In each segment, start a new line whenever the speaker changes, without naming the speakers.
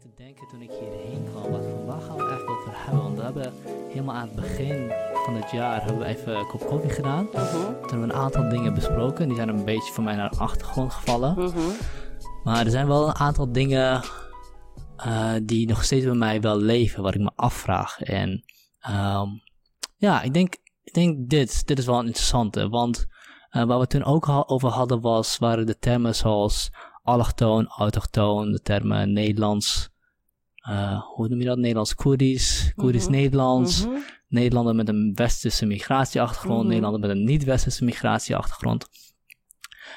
te denken toen ik hierheen kwam. Wat, van waar gaan we het eigenlijk over hebben? Want we hebben helemaal aan het begin van het jaar hebben we even een kop koffie gedaan.
Mhm,
Toen hebben we een aantal dingen besproken. Die zijn een beetje voor mij naar de achtergrond gevallen.
mhm.
Maar er zijn wel een aantal dingen eh, die nog steeds bij mij wel leven, wat ik me afvraag. En ehm, ja, ik denk, ik denk dit, dit is wel een interessante. Want eh, waar we toen ook over hadden was, waren de termen zoals allochtoon, autochtoon, de termen Nederlands, eh, hoe noem je dat? Nederlands Koerdisch, Koerdisch
Mhm.
Nederlands,
Mhm.
Nederlander met een westerse migratieachtergrond,
Mhm.
Nederlander met een niet-westerse migratieachtergrond.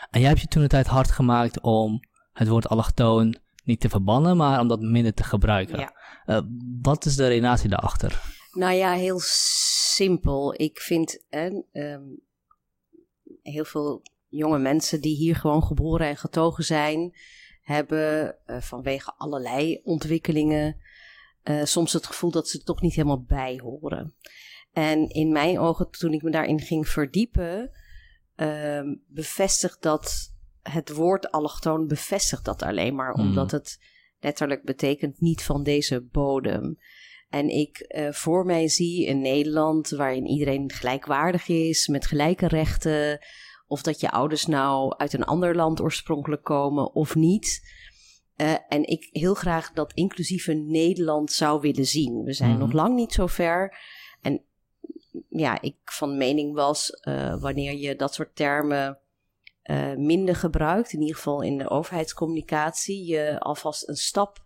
En jij hebt je toen de tijd hard gemaakt om het woord allochtoon niet te verbannen, maar om dat minder te gebruiken.
Ja.
Eh, wat is de relatie daarachter?
Nou ja, heel simpel. Ik vind hè, ehm, heel veel jonge mensen die hier gewoon geboren en getogen zijn, hebben eh, vanwege allerlei ontwikkelingen eh, soms het gevoel dat ze er toch niet helemaal bij horen. En in mijn ogen, toen ik me daarin ging verdiepen, ehm, bevestigt dat het woord allochtoon bevestigt dat alleen maar,
Hmm.
omdat het letterlijk betekent niet van deze bodem. En ik eh, voor mij zie een Nederland waarin iedereen gelijkwaardig is, met gelijke rechten. Of dat je ouders nou uit een ander land oorspronkelijk komen of niet. Eh, en ik heel graag dat inclusieve Nederland zou willen zien. We zijn
Mhm.
nog lang niet zo ver. En ja, ik van mening was, eh, wanneer je dat soort termen eh, minder gebruikt, in ieder geval in de overheidscommunicatie, je alvast een stap,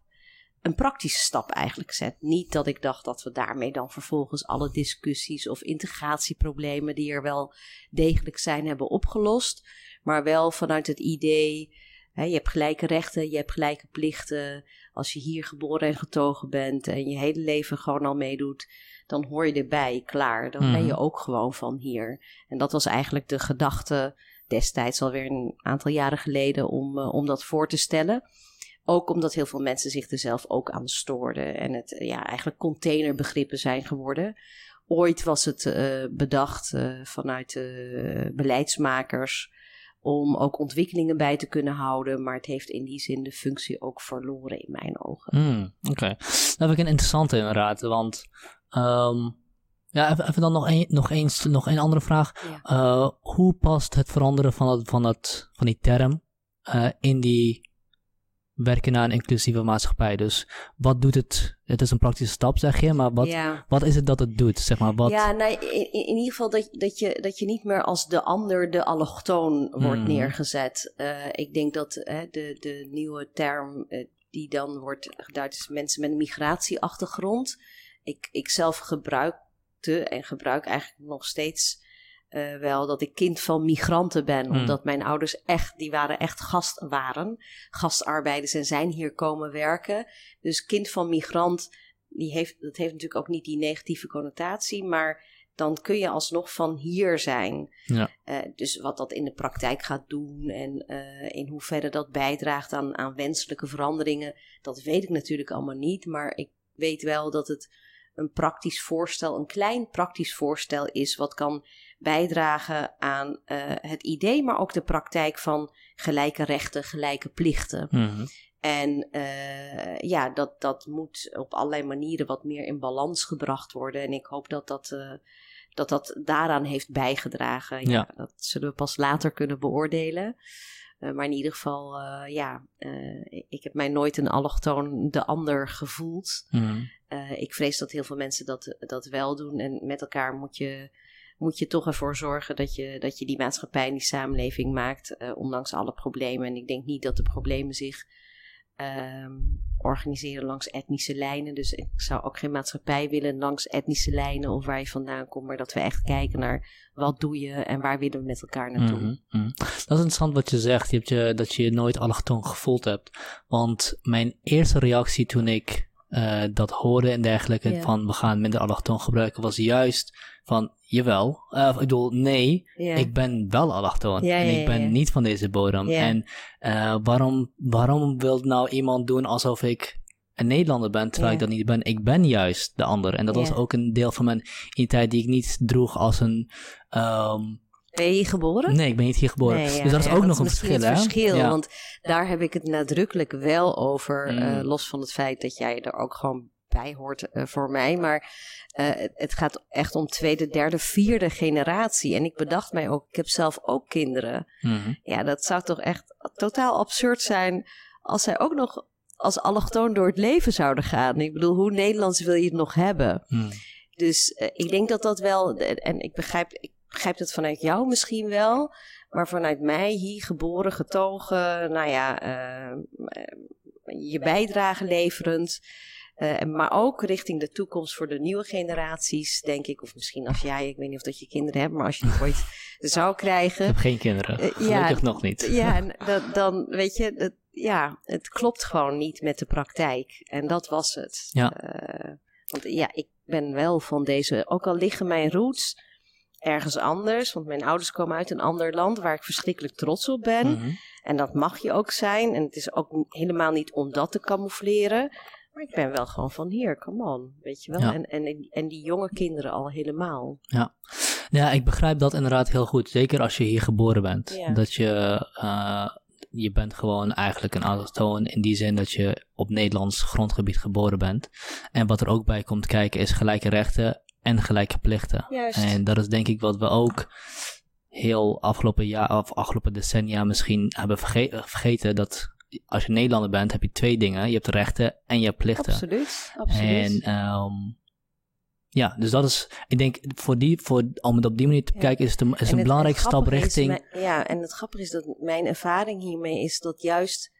een praktische stap eigenlijk zet. Niet dat ik dacht dat we daarmee dan vervolgens alle discussies of integratieproblemen die er wel degelijk zijn hebben opgelost, maar wel vanuit het idee, hè, je hebt gelijke rechten, je hebt gelijke plichten. Als je hier geboren en getogen bent en je hele leven gewoon al meedoet, dan hoor je erbij, klaar. Dan ben
Mhm.
je ook gewoon van hier. En dat was eigenlijk de gedachte destijds alweer een aantal jaren geleden om, eh, om dat voor te stellen. Ook omdat heel veel mensen zich er zelf ook aan stoorden en het eh, ja, eigenlijk containerbegrippen zijn geworden. Ooit was het eh, bedacht eh, vanuit de beleidsmakers om ook ontwikkelingen bij te kunnen houden, maar het heeft in die zin de functie ook verloren in mijn ogen.
Hmm, Oké, dan heb ik een interessante inderdaad, want ehm, ja, even, dan nog, een, nog, eens, nog een andere vraag.
Ja.
Hoe past het veranderen van, het, van, het, van die term in die werken naar een inclusieve maatschappij? Dus wat doet het? Het is een praktische stap, zeg je, maar wat,
ja.
wat is het dat het doet? Zeg maar, wat,
Ja, nee, in, in ieder geval dat, dat, je, dat je niet meer als de ander, de allochtoon, wordt
Mhm.
neergezet. Eh, ik denk dat de, de nieuwe term eh, die dan wordt geduid is mensen met een migratieachtergrond. Ik, ik zelf gebruikte en gebruik eigenlijk nog steeds eh, wel dat ik kind van migranten ben.
Mm.
Omdat mijn ouders echt, die waren echt gast, waren gastarbeiders en zijn hier komen werken. Dus kind van migrant, die heeft, dat heeft natuurlijk ook niet die negatieve connotatie, maar dan kun je alsnog van hier zijn.
Ja.
Eh, dus wat dat in de praktijk gaat doen en eh, in hoeverre dat bijdraagt aan, aan wenselijke veranderingen, dat weet ik natuurlijk allemaal niet. Maar ik weet wel dat het een praktisch voorstel, een klein praktisch voorstel is, wat kan bijdragen aan eh, het idee, maar ook de praktijk van gelijke rechten, gelijke plichten.
Mhm.
En eh, ja, dat, dat moet op allerlei manieren wat meer in balans gebracht worden. En ik hoop dat dat, eh, dat, dat daaraan heeft bijgedragen. Ja,
Ja.
Dat zullen we pas later kunnen beoordelen. Eh, maar in ieder geval, eh, ja, eh, ik heb mij nooit een allochtoon de ander gevoeld.
Mhm.
Ik vrees dat heel veel mensen dat, dat wel doen. En met elkaar moet je, moet je toch ervoor zorgen dat je, dat je die maatschappij en die samenleving maakt. ondanks alle problemen. En ik denk niet dat de problemen zich ehm, organiseren langs etnische lijnen. Dus ik zou ook geen maatschappij willen langs etnische lijnen of waar je vandaan komt. Maar dat we echt kijken naar wat doe je en waar willen we met elkaar naartoe.
Mhm, mhm. Dat is interessant wat je zegt, je hebt je, dat je je nooit allochtoon gevoeld hebt. Want mijn eerste reactie toen ik eh, dat hoorde en dergelijke, van we gaan minder allochtoon gebruiken, was juist van, jawel, Eh, ik bedoel, nee, ik ben wel allochtoon en ik ben niet van deze bodem. En eh, waarom, waarom wil nou iemand doen alsof ik een Nederlander ben, terwijl ik dat niet ben? Ik ben juist de ander. En dat was ook een deel van mijn identiteit die ik niet droeg als een... ehm,
Ben je hier geboren?
Nee, ik ben niet hier geboren.
Nee, ja,
dus dat is
ja,
ook
dat
nog een verschil, hè?
verschil,
Ja.
want daar heb ik het nadrukkelijk wel over.
Mm.
eh, los van het feit dat jij er ook gewoon bij hoort eh, voor mij. Maar eh, het, gaat echt om tweede, derde, vierde generatie. En ik bedacht mij ook, ik heb zelf ook kinderen.
Mhm.
Ja, dat zou toch echt totaal absurd zijn als zij ook nog als allochtoon door het leven zouden gaan. Ik bedoel, hoe Nederlands wil je het nog hebben?
Mhm.
Dus eh, ik denk dat dat wel, en ik begrijp, ik begrijp het vanuit jou misschien wel, maar vanuit mij hier geboren, getogen, nou ja, je bijdrage leverend. Eh, maar ook richting de toekomst voor de nieuwe generaties, denk ik. Of misschien als jij, ik weet niet of dat je kinderen hebt, maar als je die ooit zou
Ik
krijgen.
heb geen kinderen.
Eh, ja,
Gelukkig nog niet.
Ja, dat, dan weet je, dat, ja, het klopt gewoon niet met de praktijk. En dat was het.
Ja.
Eh, want ja, ik ben wel van deze, ook al liggen mijn roots ergens anders, want mijn ouders komen uit een ander land waar ik verschrikkelijk trots op ben.
Mhm.
En dat mag je ook zijn. En het is ook helemaal niet om dat te camoufleren. Maar ik ben wel gewoon van hier, come on, weet je wel.
Ja.
En, en, en die jonge kinderen al helemaal.
Ja, ik begrijp dat inderdaad heel goed. Zeker als je hier geboren bent.
Ja.
Dat je, eh, je bent gewoon eigenlijk een allochtoon in die zin dat je op Nederlands grondgebied geboren bent. En wat er ook bij komt kijken is gelijke rechten en gelijke plichten.
Juist.
En dat is denk ik wat we ook heel afgelopen jaar of afgelopen decennia misschien hebben verge- vergeten. Dat als je Nederlander bent, heb je twee dingen. Je hebt rechten en je hebt plichten.
Absoluut, absoluut.
En ehm, ja, dus dat is, ik denk, voor die, voor, om het op die manier te
Ja.
bekijken, is het een, is
En
een belangrijke stap richting.
mijn- ja, en het grappige is dat mijn ervaring hiermee is dat juist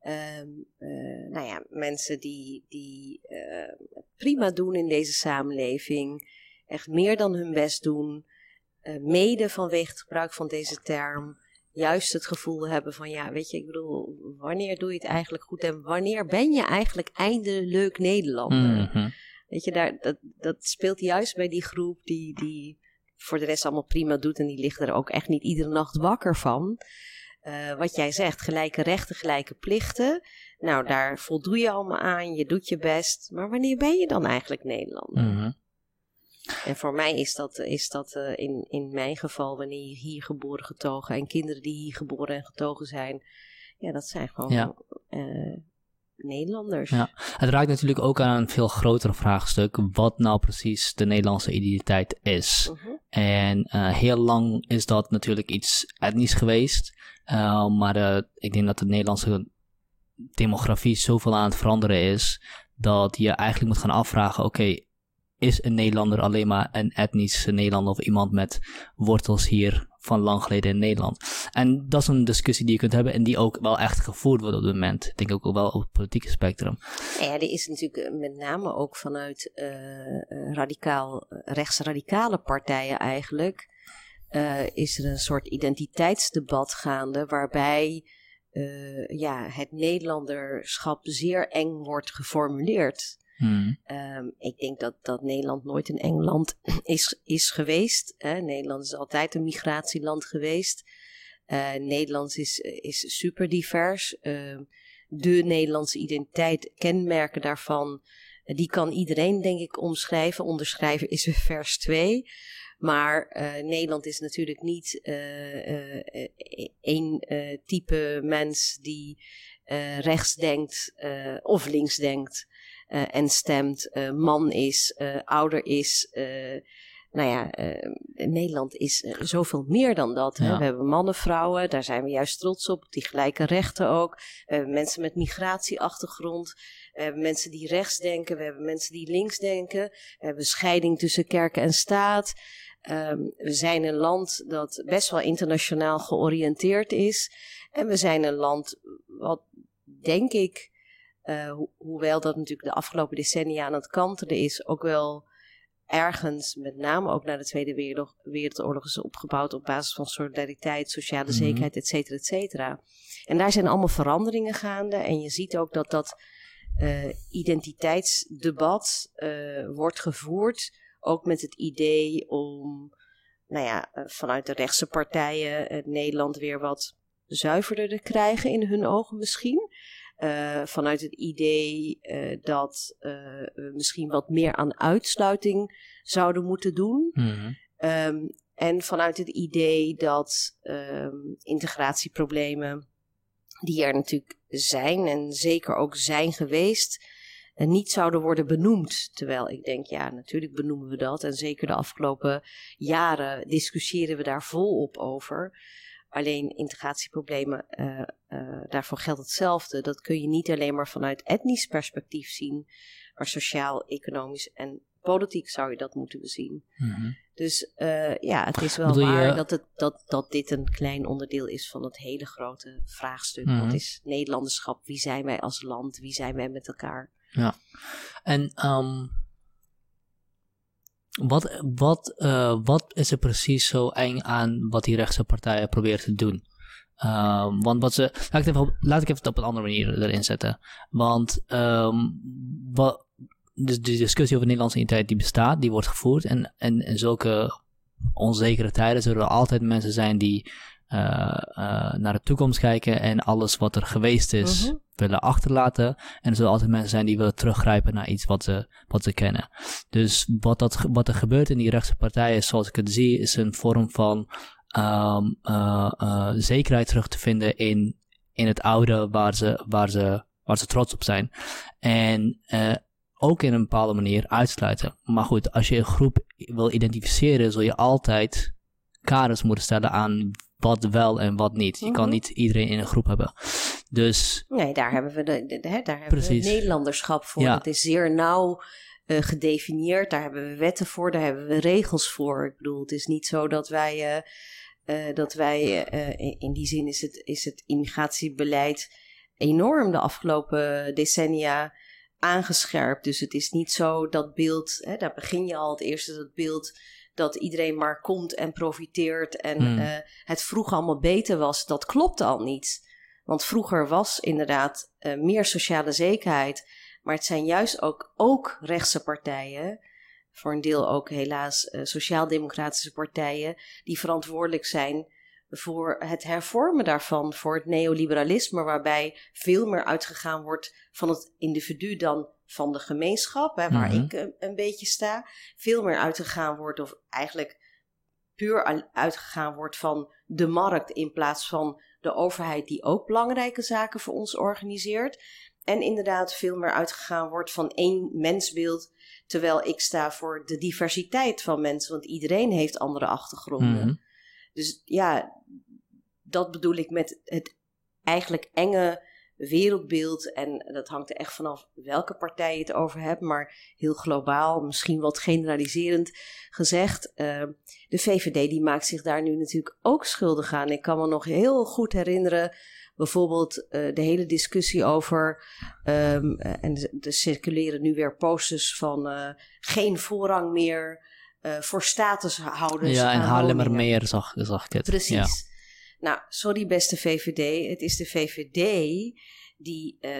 ehm, eh, nou ja, mensen die, die eh, prima doen in deze samenleving, echt meer dan hun best doen, eh, mede vanwege het gebruik van deze term, juist het gevoel hebben van ja, weet je, ik bedoel, wanneer doe je het eigenlijk goed en wanneer ben je eigenlijk eindelijk Nederlander?
Mhm.
Weet je, daar, dat, dat speelt juist bij die groep die, die voor de rest allemaal prima doet. En die liggen er ook echt niet iedere nacht wakker van. Eh, wat jij zegt, gelijke rechten, gelijke plichten. Nou, daar voldoe je allemaal aan, je doet je best. Maar wanneer ben je dan eigenlijk Nederlander?
Mhm.
En voor mij is dat, is dat eh, in, in mijn geval, wanneer je hier geboren getogen en kinderen die hier geboren en getogen zijn, ja, dat zijn gewoon
Ja.
eh, Nederlanders.
Ja. Het raakt natuurlijk ook aan een veel groter vraagstuk. Wat nou precies de Nederlandse identiteit is.
Mhm.
En eh, heel lang is dat natuurlijk iets etnisch geweest. Eh, maar eh, ik denk dat de Nederlandse demografie zoveel aan het veranderen is. Dat je eigenlijk moet gaan afvragen: oké, is een Nederlander alleen maar een etnische Nederlander of iemand met wortels hier van lang geleden in Nederland? En dat is een discussie die je kunt hebben en die ook wel echt gevoerd wordt op dit moment. Ik denk ook wel op het politieke spectrum.
Nou ja, er is natuurlijk eh, met name ook vanuit eh, eh, radicaal, rechtsradicale partijen eigenlijk, is er een soort identiteitsdebat gaande waarbij ja, het Nederlanderschap zeer eng wordt geformuleerd.
Hmm.
Ehm, ik denk dat, dat Nederland nooit een eng land is, is geweest. Hè. Nederland is altijd een migratieland geweest. Eh, Nederland is, is super divers. Ehm, de Nederlandse identiteit, kenmerken daarvan, eh, die kan iedereen denk ik omschrijven. Onderschrijven is vers 2. Maar eh, Nederland is natuurlijk niet één type mens die rechts denkt of links denkt en stemt, eh, man is, eh, ouder is. eh, nou ja, eh, Nederland is eh, zoveel meer dan dat. Hè?
Ja.
We hebben mannen, vrouwen, daar zijn we juist trots op. Die gelijke rechten ook. We hebben mensen met migratieachtergrond. We hebben mensen die rechts denken. We hebben mensen die links denken. We hebben scheiding tussen kerk en staat. Ehm, we zijn een land dat best wel internationaal georiënteerd is. En we zijn een land wat, denk ik, eh, ho- hoewel dat natuurlijk de afgelopen decennia aan het kantelen is, ook wel ergens, met name ook na de Tweede Wereldoorlog, Wereldoorlog is opgebouwd op basis van solidariteit, sociale
Mhm.
zekerheid, et cetera, et cetera. En daar zijn allemaal veranderingen gaande. En je ziet ook dat dat eh, identiteitsdebat eh, wordt gevoerd, ook met het idee om, nou ja, vanuit de rechtse partijen eh, Nederland weer wat zuiverder te krijgen in hun ogen misschien. Eh, vanuit het idee eh, dat eh, we misschien wat meer aan uitsluiting zouden moeten doen.
Mhm.
Ehm, En vanuit het idee dat ehm, integratieproblemen, die er natuurlijk zijn en zeker ook zijn geweest, niet zouden worden benoemd. Terwijl ik denk, ja, natuurlijk benoemen we dat. En zeker de afgelopen jaren discussiëren we daar volop over. Alleen integratieproblemen, uh, uh, daarvoor geldt hetzelfde. Dat kun je niet alleen maar vanuit etnisch perspectief zien, maar sociaal, economisch en politiek zou je dat moeten bezien. Mm -hmm. Dus uh, ja, het is wel Bedoel waar je... dat, het, dat, dat dit een klein onderdeel is van het hele grote vraagstuk. Mm -hmm. Wat is Nederlanderschap? Wie zijn wij als land? Wie zijn wij met elkaar?
Ja, en um, wat, wat, uh, wat is er precies zo eng aan wat die rechtse partijen proberen te doen? Um, want wat ze. Laat ik, even, laat ik het op een andere manier erin zetten. Want um, wat, de, de discussie over de Nederlandse identiteit die bestaat, die wordt gevoerd. En, en in zulke onzekere tijden zullen er altijd mensen zijn die uh, uh, naar de toekomst kijken en alles wat er geweest is uh -huh. willen achterlaten. En er zullen altijd mensen zijn die willen teruggrijpen naar iets wat ze, wat ze kennen. Dus wat, dat, wat er gebeurt in die rechtse partijen, zoals ik het zie, is een vorm van um, zekerheid terug te vinden in, in het oude waar ze, waar, ze, waar ze trots op zijn. En ook in een bepaalde manier uitsluiten. Maar goed, als je een groep wil identificeren, zul je altijd kaders moeten stellen aan wat wel en wat niet. Je mm -hmm. kan niet iedereen in een groep hebben. Dus.
Nee, daar hebben we, de, de, de daar hebben we Nederlanderschap voor. Ja. Het is zeer nauw uh, gedefinieerd. Daar hebben we wetten voor, daar hebben we regels voor. Ik bedoel, het is niet zo dat wij. Uh, uh, dat wij in, in die zin is het, is het immigratiebeleid enorm de afgelopen decennia aangescherpt. Dus het is niet zo dat beeld, hè, daar begin je al het eerste, dat beeld dat iedereen maar komt en profiteert en mm. uh, het vroeger allemaal beter was, dat klopt al niet. Want vroeger was inderdaad uh, meer sociale zekerheid, maar het zijn juist ook, ook rechtse partijen, voor een deel ook helaas uh, sociaal-democratische partijen, die verantwoordelijk zijn voor het hervormen daarvan, voor het neoliberalisme, waarbij veel meer uitgegaan wordt van het individu dan van de gemeenschap, hè, waar mm -hmm. ik een, een, beetje sta. Veel meer uitgegaan wordt, of eigenlijk puur uitgegaan wordt van de markt in plaats van de overheid die ook belangrijke zaken voor ons organiseert. En inderdaad veel meer uitgegaan wordt van één mensbeeld, terwijl ik sta voor de diversiteit van mensen, want iedereen heeft andere achtergronden. Mm -hmm. Dus ja, dat bedoel ik met het eigenlijk enge wereldbeeld. En dat hangt er echt vanaf welke partij je het over hebt. Maar heel globaal, misschien wat generaliserend gezegd. Uh, de VVD die maakt zich daar nu natuurlijk ook schuldig aan. Ik kan me nog heel goed herinneren. Bijvoorbeeld uh, de hele discussie over. Um, en er circuleren nu weer posters van uh, geen voorrang meer. Uh, voor statushouders.
Ja, en Haarlemmermeer zag, zag ik het.
Precies. Ja. Nou, sorry beste VVD. Het is de VVD die uh,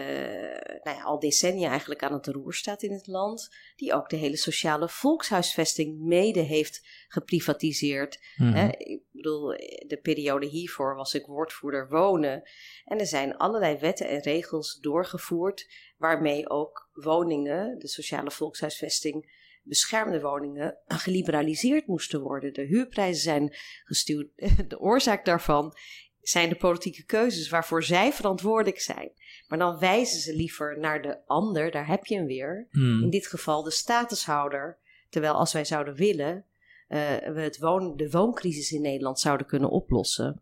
nou ja, al decennia eigenlijk aan het roer staat in het land. Die ook de hele sociale volkshuisvesting mede heeft geprivatiseerd. Mm -hmm. Hè? Ik bedoel, de periode hiervoor was ik woordvoerder wonen. En er zijn allerlei wetten en regels doorgevoerd waarmee ook woningen, de sociale volkshuisvesting beschermde woningen geliberaliseerd moesten worden. De huurprijzen zijn gestuurd. De oorzaak daarvan zijn de politieke keuzes waarvoor zij verantwoordelijk zijn. Maar dan wijzen ze liever naar de ander, daar heb je hem weer. Hmm. In dit geval de statushouder. Terwijl als wij zouden willen, uh, we het woon, de wooncrisis in Nederland zouden kunnen oplossen.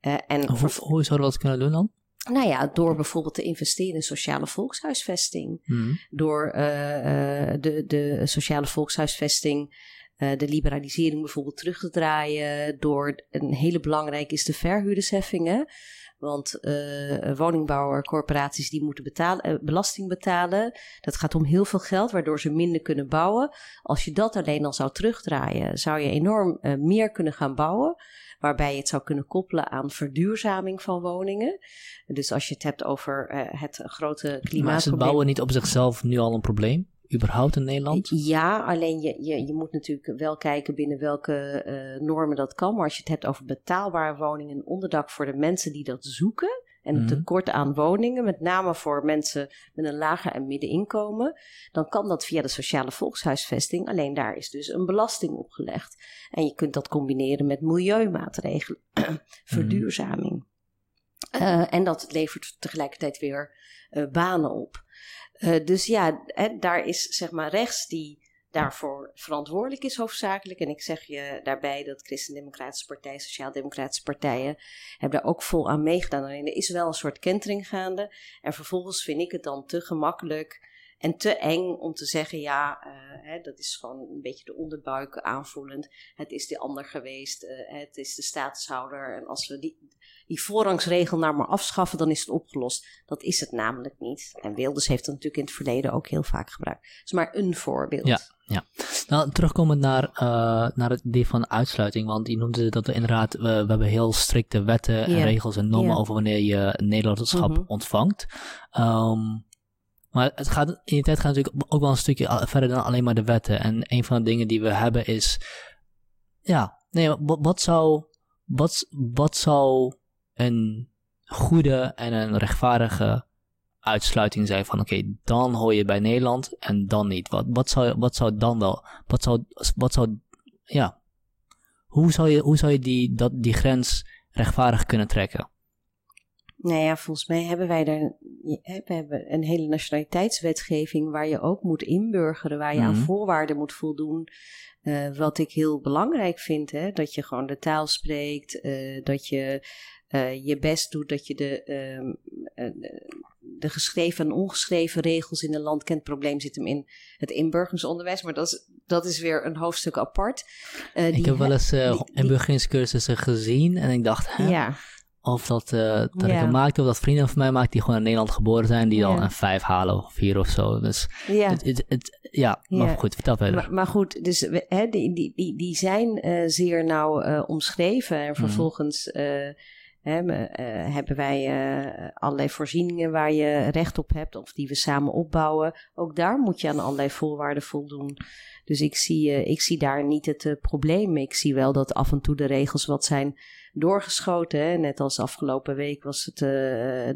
Uh, en hoe, hoe zouden we dat kunnen doen dan?
Nou ja, door bijvoorbeeld te investeren in sociale volkshuisvesting. Hmm. Door uh, de, de sociale volkshuisvesting, uh, de liberalisering bijvoorbeeld terug te draaien. Door een hele belangrijke is de verhuurdersheffingen. Want uh, woningbouwercorporaties die moeten betalen, belasting betalen. Dat gaat om heel veel geld, waardoor ze minder kunnen bouwen. Als je dat alleen al zou terugdraaien, zou je enorm meer kunnen gaan bouwen waarbij je het zou kunnen koppelen aan verduurzaming van woningen. Dus als je het hebt over uh, het grote klimaatprobleem. Maar is
het bouwen niet op zichzelf nu al een probleem? überhaupt in Nederland?
Ja, alleen je, je, je moet natuurlijk wel kijken binnen welke uh, normen dat kan. Maar als je het hebt over betaalbare woningen en onderdak voor de mensen die dat zoeken, en
Mhm.
tekort aan woningen, met name voor mensen met een lager en middeninkomen, dan kan dat via de sociale volkshuisvesting. Alleen daar is dus een belasting opgelegd. En je kunt dat combineren met milieumaatregelen, verduurzaming. Eh, en dat levert tegelijkertijd weer eh, banen op. Eh, dus ja, hè, daar is zeg maar rechts die daarvoor verantwoordelijk is hoofdzakelijk. En ik zeg je daarbij dat Christen-Democratische Partij, Sociaal-Democratische partijen hebben daar ook vol aan meegedaan. Alleen er is wel een soort kentering gaande. En vervolgens vind ik het dan te gemakkelijk en te eng om te zeggen, ja, eh, hè, dat is gewoon een beetje de onderbuik aanvoelend. Het is de ander geweest, eh, het is de statushouder. En als we die, die voorrangsregel nou maar afschaffen, dan is het opgelost. Dat is het namelijk niet. En Wilders heeft het natuurlijk in het verleden ook heel vaak gebruikt. Het is maar een voorbeeld.
Nou, terugkomend naar, eh, naar het idee van uitsluiting, want je noemde dat we inderdaad, we, we hebben heel strikte wetten en
Ja.
regels en normen
Ja.
over wanneer je een Nederlandschap
Mhm.
ontvangt. Ehm, maar het gaat, in die tijd gaat natuurlijk ook wel een stukje verder dan alleen maar de wetten. En een van de dingen die we hebben is, ja, nee, wat, wat zou, wat, wat zou een goede en een rechtvaardige uitsluiting zijn van oké, dan hoor je bij Nederland en dan niet. Wat, wat, zou, wat zou dan wel, wat zou, wat zou, ja, hoe zou je, hoe zou je die, dat, die grens rechtvaardig kunnen trekken?
Nou ja, volgens mij hebben wij daar we hebben een hele nationaliteitswetgeving waar je ook moet inburgeren, waar je aan
Mhm.
voorwaarden moet voldoen. Eh, wat ik heel belangrijk vind, hè, dat je gewoon de taal spreekt, eh, dat je eh, je best doet, dat je de, ehm, eh, de- geschreven en ongeschreven regels in een land kent. Het probleem zit hem in het inburgeringsonderwijs, maar dat is, dat is weer een hoofdstuk apart. Eh,
ik
die
heb wel eens uh, inburgeringscursussen gezien en ik dacht, hè,
Ja,
of dat, eh dat ik hem maakte, of dat vrienden van mij maakten die gewoon in Nederland geboren zijn, die
Ja.
al een vijf halen of vier of zo. Dus
ja.
het, het, het- ja, maar goed, vertel verder.
Maar, maar goed, dus we- hè, die, die, die, die zijn zeer nauw omschreven. En vervolgens eh, eh, hebben wij eh, allerlei voorzieningen waar je recht op hebt, of die we samen opbouwen. Ook daar moet je aan allerlei voorwaarden voldoen. Dus ik zie, eh, ik zie daar niet het probleem. Ik zie wel dat af en toe de regels wat zijn doorgeschoten. Hè. Net als afgelopen week was het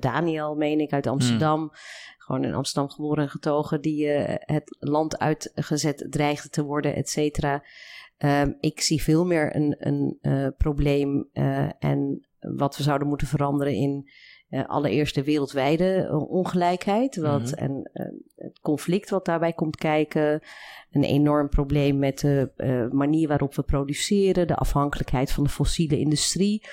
Daniel, meen ik, uit Amsterdam. Gewoon in Amsterdam geboren en getogen, die het land uitgezet dreigde te worden, et cetera. Ehm, ik zie veel meer een, een probleem en wat we zouden moeten veranderen in eh, allereerst de wereldwijde eh, ongelijkheid. Wat,
Mhm.
En eh, het conflict wat daarbij komt kijken. Een enorm probleem met de manier waarop we produceren, de afhankelijkheid van de fossiele industrie.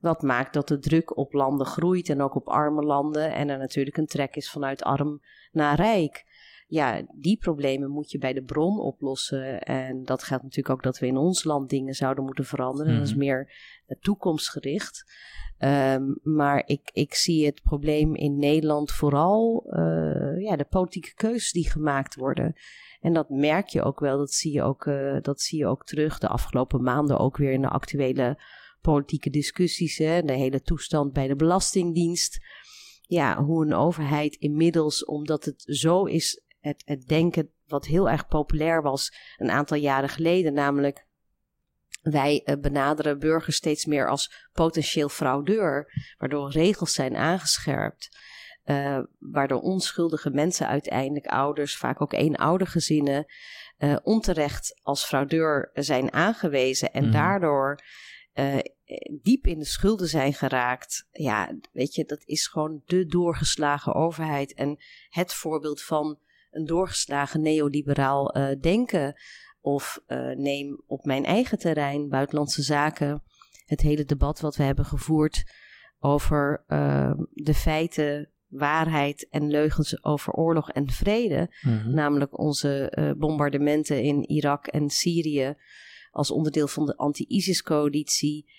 Wat maakt dat de druk op landen groeit en ook op arme landen. En er natuurlijk een trek is vanuit arm naar rijk. Ja, die problemen moet je bij de bron oplossen. En dat geldt natuurlijk ook dat we in ons land dingen zouden moeten veranderen. Dat is
Mhm.
meer eh, toekomstgericht. Ehm, maar ik, ik zie het probleem in Nederland vooral eh, ja, de politieke keuzes die gemaakt worden. En dat merk je ook wel, dat zie je ook, eh, dat zie je ook terug de afgelopen maanden ook weer in de actuele politieke discussies. Hè? De hele toestand bij de Belastingdienst. Ja, hoe een overheid inmiddels, omdat het zo is, het, het denken wat heel erg populair was een aantal jaren geleden, namelijk wij eh, benaderen burgers steeds meer als potentieel fraudeur, waardoor regels zijn aangescherpt. eh, waardoor onschuldige mensen uiteindelijk, ouders, vaak ook eenoudergezinnen, eh onterecht als fraudeur zijn aangewezen en
Mhm.
daardoor diep in de schulden zijn geraakt. Ja, weet je, dat is gewoon de doorgeslagen overheid en het voorbeeld van een doorgeslagen neoliberaal eh, denken. Of eh, neem op mijn eigen terrein, buitenlandse zaken, het hele debat wat we hebben gevoerd over eh, de feiten, waarheid en leugens over oorlog en vrede.
Mhm.
Namelijk onze bombardementen in Irak en Syrië als onderdeel van de anti-ISIS-coalitie.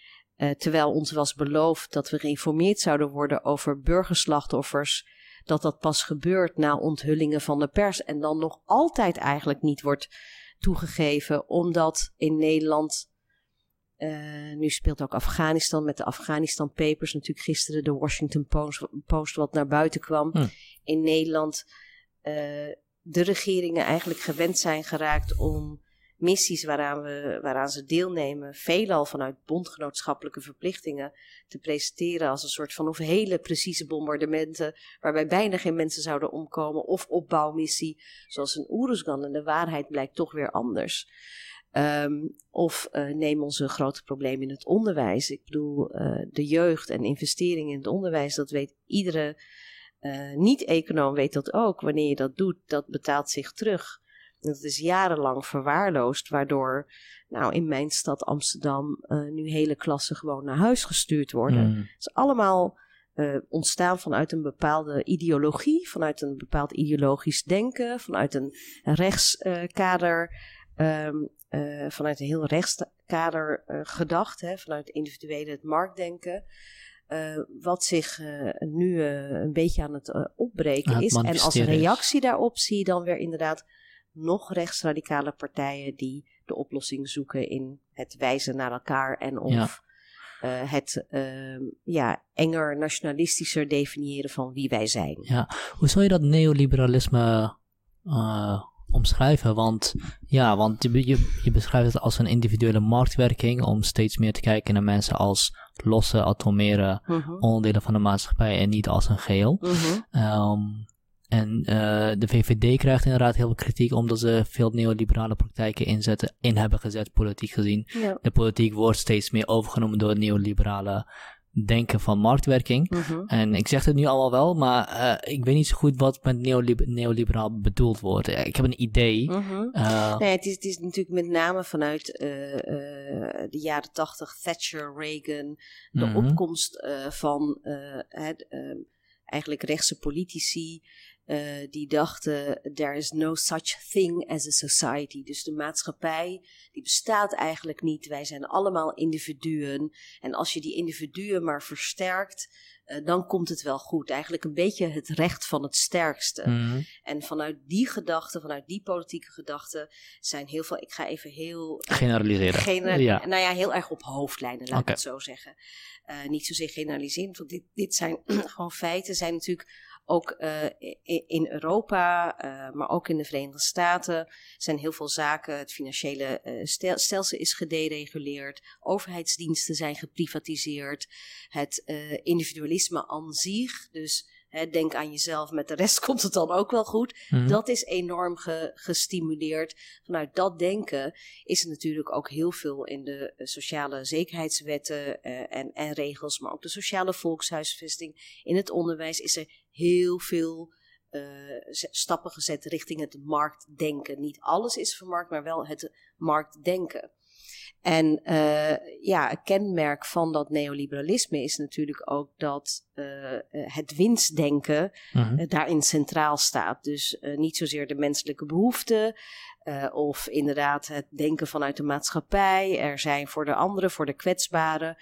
Terwijl ons was beloofd dat we geïnformeerd zouden worden over burgerslachtoffers. Dat dat pas gebeurt na onthullingen van de pers. En dan nog altijd eigenlijk niet wordt toegegeven, omdat in Nederland. eh, nu speelt ook Afghanistan met de Afghanistan Papers. Natuurlijk gisteren de Washington Post, Post wat naar buiten kwam.
Hm.
In Nederland eh, de regeringen eigenlijk gewend zijn geraakt om missies waaraan, we, waaraan ze deelnemen, veelal vanuit bondgenootschappelijke verplichtingen, te presenteren als een soort van of hele precieze bombardementen, waarbij bijna geen mensen zouden omkomen, of opbouwmissie, zoals een Oeruzgan. En de waarheid blijkt toch weer anders. Ehm, of uh, neem onze grote problemen in het onderwijs. Ik bedoel, uh, de jeugd en investeringen in het onderwijs, dat weet iedere uh, niet-econoom weet dat ook. Wanneer je dat doet, dat betaalt zich terug. Dat is jarenlang verwaarloosd, waardoor nou, in mijn stad Amsterdam uh, nu hele klassen gewoon naar huis gestuurd worden. Mm. Het is allemaal uh, ontstaan vanuit een bepaalde ideologie, vanuit een bepaald ideologisch denken, vanuit een rechtskader, um, vanuit een heel rechtskader gedacht, hè, vanuit individuele het marktdenken. Uh, wat zich uh, nu uh, een beetje aan het opbreken is. En als reactie daarop zie je dan weer inderdaad nog rechtsradicale partijen die de oplossing zoeken in het wijzen naar elkaar en of ja. Uh, het uh, ja, enger nationalistischer definiëren van wie wij zijn.
Ja, hoe zou je dat neoliberalisme uh, omschrijven? Want ja, want je, je, je, beschrijft het als een individuele marktwerking om steeds meer te kijken naar mensen als losse, atomere -huh. onderdelen van de maatschappij en niet als een geheel. -huh. Um, en uh, de VVD krijgt inderdaad heel veel kritiek omdat ze veel neoliberale praktijken inzetten, in hebben gezet, politiek gezien. Ja. De politiek wordt steeds meer overgenomen door het neoliberale denken van marktwerking. -huh. En ik zeg het nu allemaal wel, maar uh, ik weet niet zo goed wat met neolib neoliberaal bedoeld wordt. Ik heb een idee.
Uh, nee, het is, het is natuurlijk met name vanuit uh, de jaren tachtig, Thatcher, Reagan, de -huh. opkomst van het, eigenlijk rechtse politici. Uh, die dachten, there is no such thing as a society. Dus de maatschappij, die bestaat eigenlijk niet. Wij zijn allemaal individuen. En als je die individuen maar versterkt, uh, dan komt het wel goed. Eigenlijk een beetje het recht van het sterkste. Mm -hmm. En vanuit die gedachten, vanuit die politieke gedachten, zijn heel veel, ik ga even heel...
Generaliseren.
Gener ja. Nou ja, heel erg op hoofdlijnen, laat okay. ik het zo zeggen. Uh, niet zozeer generaliseren, want dit, dit zijn gewoon feiten, zijn natuurlijk ook uh, in Europa, uh, maar ook in de Verenigde Staten zijn heel veel zaken. Het financiële uh, stel stelsel is gedereguleerd. Overheidsdiensten zijn geprivatiseerd. Het individualisme aan zich, dus hè, denk aan jezelf, met de rest komt het dan ook wel goed. Mm -hmm. Dat is enorm ge gestimuleerd. Vanuit dat denken is er natuurlijk ook heel veel in de sociale zekerheidswetten en, en regels, maar ook de sociale volkshuisvesting. In het onderwijs is er heel veel uh, stappen gezet richting het marktdenken. Niet alles is vermarkt, maar wel het marktdenken. En uh, ja, een kenmerk van dat neoliberalisme is natuurlijk ook dat uh, het winstdenken uh -huh. daarin centraal staat. Dus niet zozeer de menselijke behoeften, of inderdaad het denken vanuit de maatschappij. Er zijn voor de anderen, voor de kwetsbaren.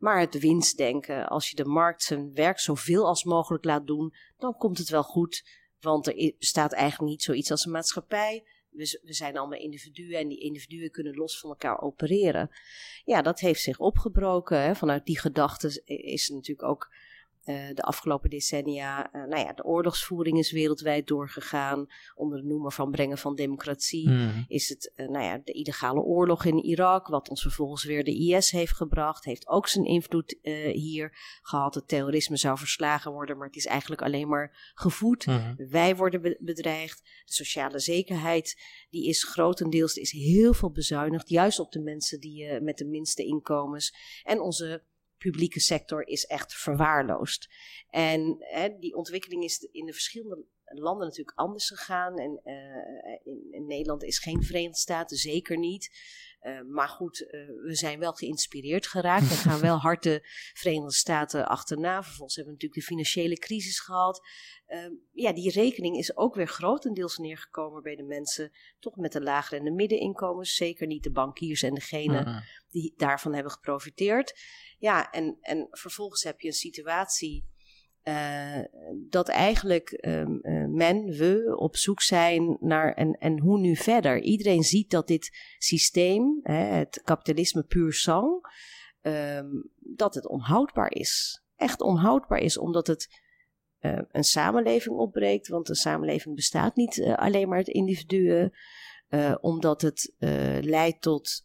Maar het winstdenken, als je de markt zijn werk zoveel als mogelijk laat doen, dan komt het wel goed. Want er bestaat eigenlijk niet zoiets als een maatschappij. We, we zijn allemaal individuen en die individuen kunnen los van elkaar opereren. Ja, dat heeft zich opgebroken. Hè. Vanuit die gedachte is natuurlijk ook de afgelopen decennia, uh, nou ja, de oorlogsvoering is wereldwijd doorgegaan. Onder de noemer van brengen van democratie mm. is het, uh, nou ja, de illegale oorlog in Irak, wat ons vervolgens weer de IS heeft gebracht, heeft ook zijn invloed hier gehad. Het terrorisme zou verslagen worden, maar het is eigenlijk alleen maar gevoed. Mm. Wij worden be bedreigd. De sociale zekerheid, die is grotendeels, is heel veel bezuinigd, juist op de mensen die met de minste inkomens. En onze publieke sector is echt verwaarloosd. En hè, die ontwikkeling is in de verschillende landen natuurlijk anders gegaan. En in, in, Nederland is geen Verenigde Staten, zeker niet. Uh, maar goed, uh, we zijn wel geïnspireerd geraakt. We gaan wel hard de Verenigde Staten achterna. Vervolgens hebben we natuurlijk de financiële crisis gehad. ja, die rekening is ook weer grotendeels neergekomen bij de mensen. Toch met de lagere en de middeninkomens. Zeker niet de bankiers en degenen -huh. die daarvan hebben geprofiteerd. Ja, en, en vervolgens heb je een situatie uh, dat eigenlijk um, uh, men, we, op zoek zijn naar en, en hoe nu verder. Iedereen ziet dat dit systeem, hè, het kapitalisme puur sang, um, dat het onhoudbaar is. Echt onhoudbaar is, omdat het uh, een samenleving opbreekt. Want een samenleving bestaat niet alleen maar uit individuen. omdat het leidt tot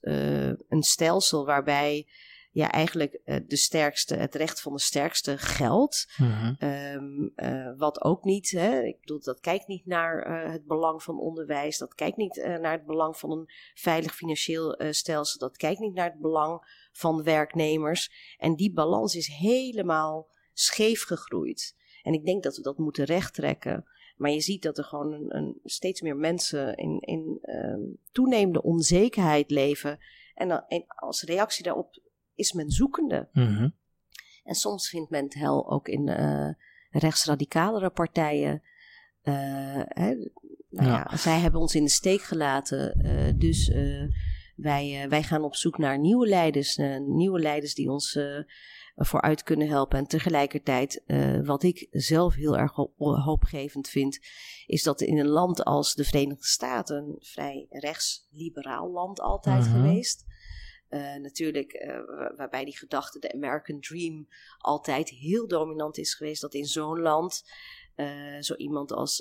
een stelsel waarbij ja, eigenlijk uh, de sterkste, het recht van de sterkste geldt. Mm wat ook niet, hè, ik bedoel, dat kijkt niet naar uh, het belang van onderwijs, dat kijkt niet naar het belang van een veilig financieel stelsel, dat kijkt niet naar het belang van werknemers. En die balans is helemaal scheef gegroeid. En ik denk dat we dat moeten rechttrekken. Maar je ziet dat er gewoon een, een steeds meer mensen in, in uh, toenemende onzekerheid leven. En, en, als reactie daarop is men zoekende.
Mhm.
En soms vindt men het hel ook in uh, rechtsradicalere partijen. Uh, hè, nou ja. ja. zij hebben ons in de steek gelaten. Uh, dus wij, wij gaan op zoek naar nieuwe leiders. nieuwe leiders die ons vooruit kunnen helpen. En tegelijkertijd, wat ik zelf heel erg hoopgevend vind, is dat in een land als de Verenigde Staten, een vrij rechtsliberaal land altijd -hmm. geweest, uh, natuurlijk, uh, waarbij die gedachte, de American Dream, altijd heel dominant is geweest. Dat in zo'n land, uh, zo iemand als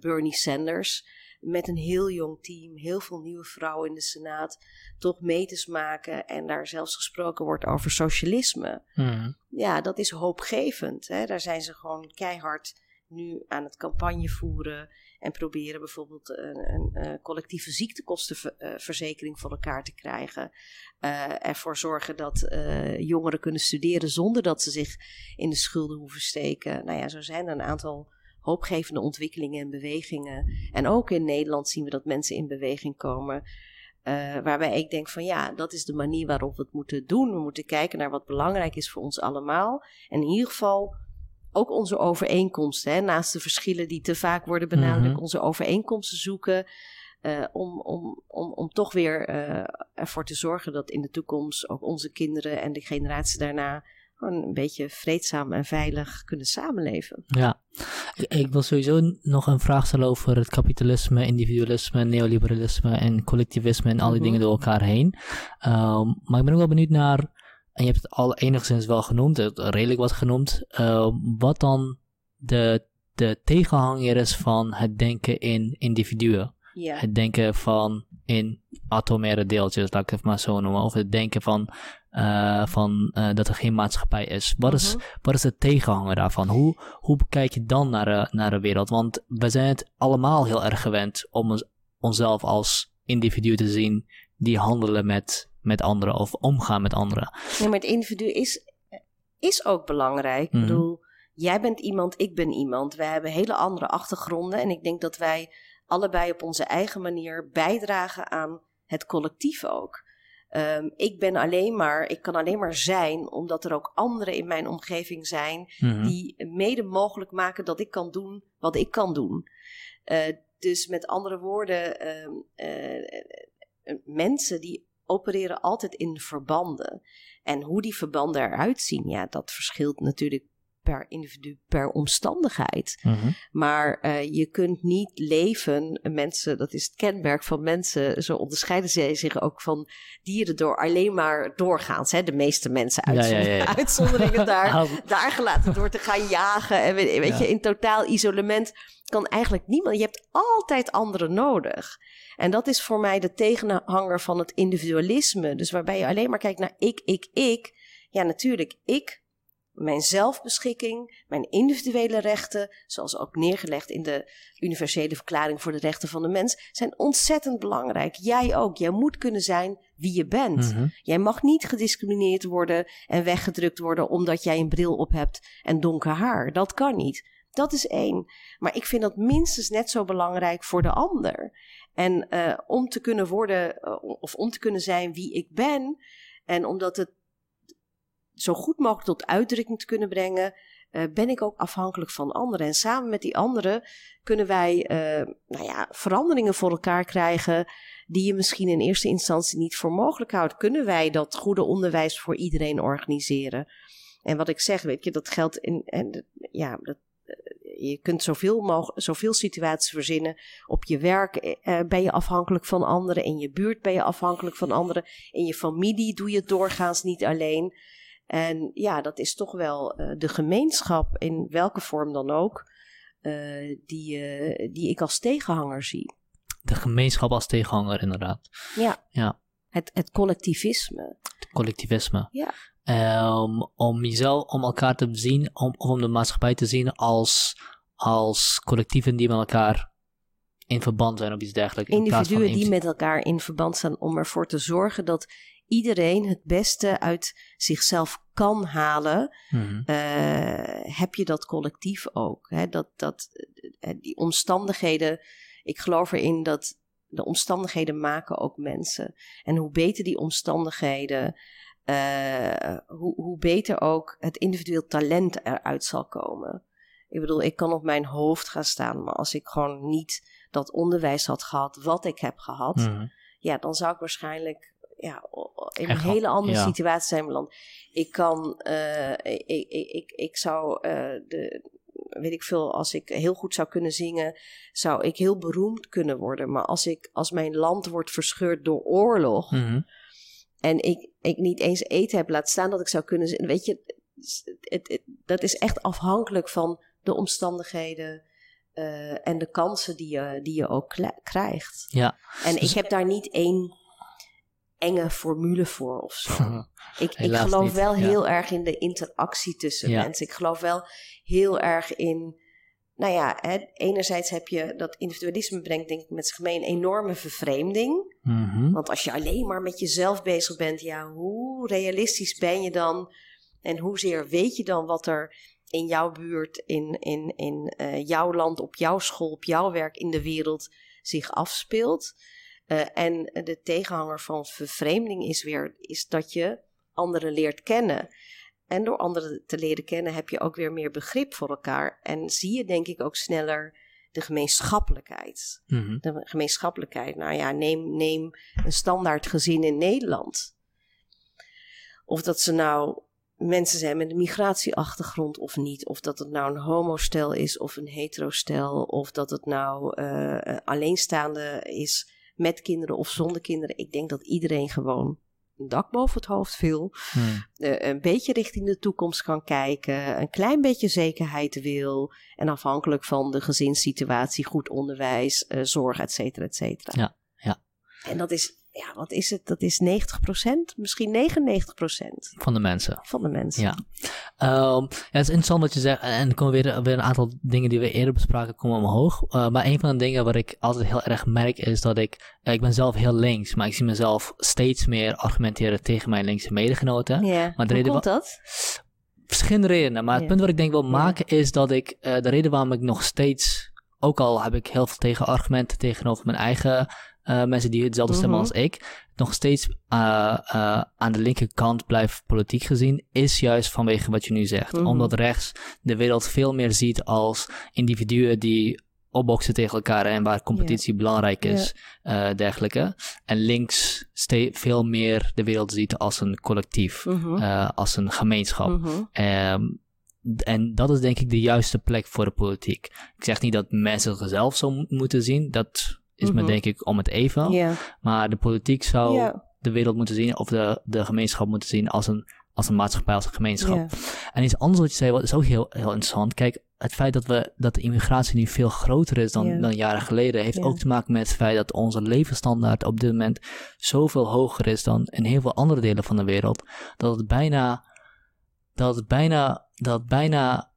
Bernie Sanders, met een heel jong team, heel veel nieuwe vrouwen in de Senaat, toch meters maken en daar zelfs gesproken wordt over socialisme.
Mm.
Ja, dat is hoopgevend. Hè? Daar zijn ze gewoon keihard nu aan het campagne voeren en proberen bijvoorbeeld een, een, een collectieve ziektekostenverzekering voor elkaar te krijgen. Uh, ervoor zorgen dat uh, jongeren kunnen studeren zonder dat ze zich in de schulden hoeven steken. Nou ja, zo zijn er een aantal hoopgevende ontwikkelingen en bewegingen. En ook in Nederland zien we dat mensen in beweging komen. Waarbij ik denk van ja, dat is de manier waarop we het moeten doen. We moeten kijken naar wat belangrijk is voor ons allemaal. En in ieder geval ook onze overeenkomsten, hè, naast de verschillen die te vaak worden benadrukt, mm onze overeenkomsten zoeken. Uh, om, om, om, om toch weer uh, ervoor te zorgen dat in de toekomst ook onze kinderen en de generatie daarna gewoon een beetje vreedzaam en veilig kunnen samenleven.
Ja, ik, ik wil sowieso nog een vraag stellen over het kapitalisme, individualisme, neoliberalisme en collectivisme en al die mm -hmm. dingen door elkaar heen. Um, maar ik ben ook wel benieuwd naar en je hebt het al enigszins wel genoemd, redelijk wat genoemd, uh, wat dan de, de tegenhanger is van het denken in individuen.
Ja.
Het denken van in atomaire deeltjes, laat ik het maar zo noemen. Of het denken van, uh, van uh, dat er geen maatschappij is. Wat, is.
Mhm.
wat is de tegenhanger daarvan? Hoe, hoe bekijk je dan naar de, naar de wereld? Want we zijn het allemaal heel erg gewend om ons, onszelf als individu te zien die handelen met met anderen of omgaan met anderen.
Nee, maar het individu is, is ook belangrijk.
Mhm.
Ik bedoel, jij bent iemand, ik ben iemand. Wij hebben hele andere achtergronden. En ik denk dat wij allebei op onze eigen manier bijdragen aan het collectief ook. Um, ik ben alleen maar, ik kan alleen maar zijn omdat er ook anderen in mijn omgeving zijn
Mhm.
die mede mogelijk maken dat ik kan doen wat ik kan doen. Uh, dus met andere woorden, um, uh, uh, mensen die opereren altijd in verbanden. En hoe die verbanden eruit zien, ja, dat verschilt natuurlijk per individu, per omstandigheid.
Mhm.
Maar uh, je kunt niet leven, mensen, dat is het kenmerk van mensen, zo onderscheiden zij zich ook van dieren door alleen maar doorgaans. Hè? De meeste mensen,
Ja, ja,
uitzonder,
ja, ja.
uitzonderingen daar, daar gelaten door te gaan jagen. En weet, weet je, in totaal isolement kan eigenlijk niemand. Je hebt altijd anderen nodig. En dat is voor mij de tegenhanger van het individualisme. Dus waarbij je alleen maar kijkt naar ik, ik, ik. Ja, natuurlijk, ik, mijn zelfbeschikking, mijn individuele rechten, zoals ook neergelegd in de Universele Verklaring voor de Rechten van de Mens, zijn ontzettend belangrijk. Jij ook. Jij moet kunnen zijn wie je bent.
Mhm.
Jij mag niet gediscrimineerd worden en weggedrukt worden omdat jij een bril op hebt en donker haar. Dat kan niet. Dat is één. Maar ik vind dat minstens net zo belangrijk voor de ander. En uh, om te kunnen worden, uh, of om te kunnen zijn wie ik ben, en omdat het zo goed mogelijk tot uitdrukking te kunnen brengen, uh, ben ik ook afhankelijk van anderen. En samen met die anderen kunnen wij nou ja, veranderingen voor elkaar krijgen die je misschien in eerste instantie niet voor mogelijk houdt. Kunnen wij dat goede onderwijs voor iedereen organiseren? En wat ik zeg, weet je, dat geldt in. En, ja, dat, je kunt zoveel, mogelijk, zoveel situaties verzinnen. Op je werk eh, ben je afhankelijk van anderen. In je buurt ben je afhankelijk van anderen. In je familie doe je het doorgaans niet alleen. En ja, dat is toch wel uh, de gemeenschap, in welke vorm dan ook, uh, die, uh, die ik als tegenhanger zie.
de gemeenschap als tegenhanger, inderdaad.
Ja.
Ja.
Het, het collectivisme.
Het collectivisme.
Ja.
Ehm, om jezelf, om elkaar te zien, om, om de maatschappij te zien als, als collectieven die met elkaar in verband zijn of iets dergelijks. in
Individuen die met elkaar in verband staan om ervoor te zorgen dat iedereen het beste uit zichzelf kan halen.
Mhm.
eh, heb je dat collectief ook. Hè? Dat, dat, eh, die omstandigheden, ik geloof erin dat de omstandigheden maken ook mensen. En hoe beter die omstandigheden, eh, hoe, hoe beter ook het individueel talent eruit zal komen. Ik bedoel, ik kan op mijn hoofd gaan staan, maar als ik gewoon niet dat onderwijs had gehad wat ik heb gehad,
Mhm.
ja, dan zou ik waarschijnlijk ja, in
Echt
een hele andere
ja.
situatie zijn beland. Ik kan, eh, ik, ik, ik, ik zou, eh, de, weet ik veel, als ik heel goed zou kunnen zingen, zou ik heel beroemd kunnen worden. Maar als, ik, als mijn land wordt verscheurd door oorlog
Mhm.
en ik, ik niet eens eten heb, laat staan dat ik zou kunnen zingen, weet je, het, het- dat is echt afhankelijk van de omstandigheden. eh, en de kansen die je, die je ook krijgt.
Ja.
En
Dus-
ik heb daar niet één enge formule voor of zo. Ik, ik geloof
niet,
wel
ja.
heel erg in de interactie tussen
Ja.
mensen. Ik geloof wel heel erg in. Nou ja, hè, enerzijds heb je dat individualisme brengt, denk ik, met zich mee een enorme vervreemding.
Mhm.
Want als je alleen maar met jezelf bezig bent, ja, hoe realistisch ben je dan? En hoezeer weet je dan wat er in jouw buurt, in, in, in eh, jouw land, op jouw school, op jouw werk, in de wereld zich afspeelt? Eh, en de tegenhanger van vervreemding is weer is dat je anderen leert kennen. En door anderen te leren kennen heb je ook weer meer begrip voor elkaar. En zie je denk ik ook sneller de gemeenschappelijkheid
Mhm.
de gemeenschappelijkheid. Nou ja, neem, neem een standaard gezin in Nederland. Of dat ze nou mensen zijn met een migratieachtergrond of niet. Of dat het nou een homostel is of een heterostel. Of dat het nou eh, een alleenstaande is met kinderen of zonder kinderen. Ik denk dat iedereen gewoon een dak boven het hoofd wil.
Mhm.
eh, een beetje richting de toekomst kan kijken, een klein beetje zekerheid wil en afhankelijk van de gezinssituatie, goed onderwijs, eh, zorg, et cetera, et cetera.
Ja, ja.
En dat is, ja, wat is het? Dat is 90%, misschien 99%
Van de mensen.
van de mensen.
Ja. Ehm, ja, het is interessant wat je zegt. En er komen weer, weer een aantal dingen die we eerder bespraken komen omhoog. Eh, maar een van de dingen wat ik altijd heel erg merk is dat ik... eh, ik ben zelf heel links, maar ik zie mezelf steeds meer argumenteren tegen mijn linkse medegenoten.
Ja,
Maar de
hoe
reden
komt dat?
Verschillende redenen. Maar het punt wat ik denk wil
Ja.
maken is dat ik... eh, de reden waarom ik nog steeds... Ook al heb ik heel veel tegenargumenten tegenover mijn eigen eh, mensen die hetzelfde stemmen
Mhm.
als ik, nog steeds eh, eh, aan de linkerkant blijft politiek gezien, is juist vanwege wat je nu zegt.
Mhm.
Omdat rechts de wereld veel meer ziet als individuen die opboksen tegen elkaar en waar competitie belangrijk is, dergelijke. En links veel meer de wereld ziet als een collectief,
Mhm.
als een gemeenschap. Ehm, en dat is denk ik de juiste plek voor de politiek. Ik zeg niet dat mensen zichzelf zo mo- moeten zien. Dat is me
Mhm.
denk ik om het even. Maar de politiek zou de wereld moeten zien, of de, de gemeenschap moeten zien als een, als een maatschappij, als een gemeenschap. En iets anders wat je zei, wat is ook heel, heel interessant. Kijk, het feit dat, we, dat de immigratie nu veel groter is dan, dan jaren geleden, heeft ook te maken met het feit dat onze levensstandaard op dit moment zoveel hoger is dan in heel veel andere delen van de wereld. Dat het bijna, dat het bijna, dat het bijna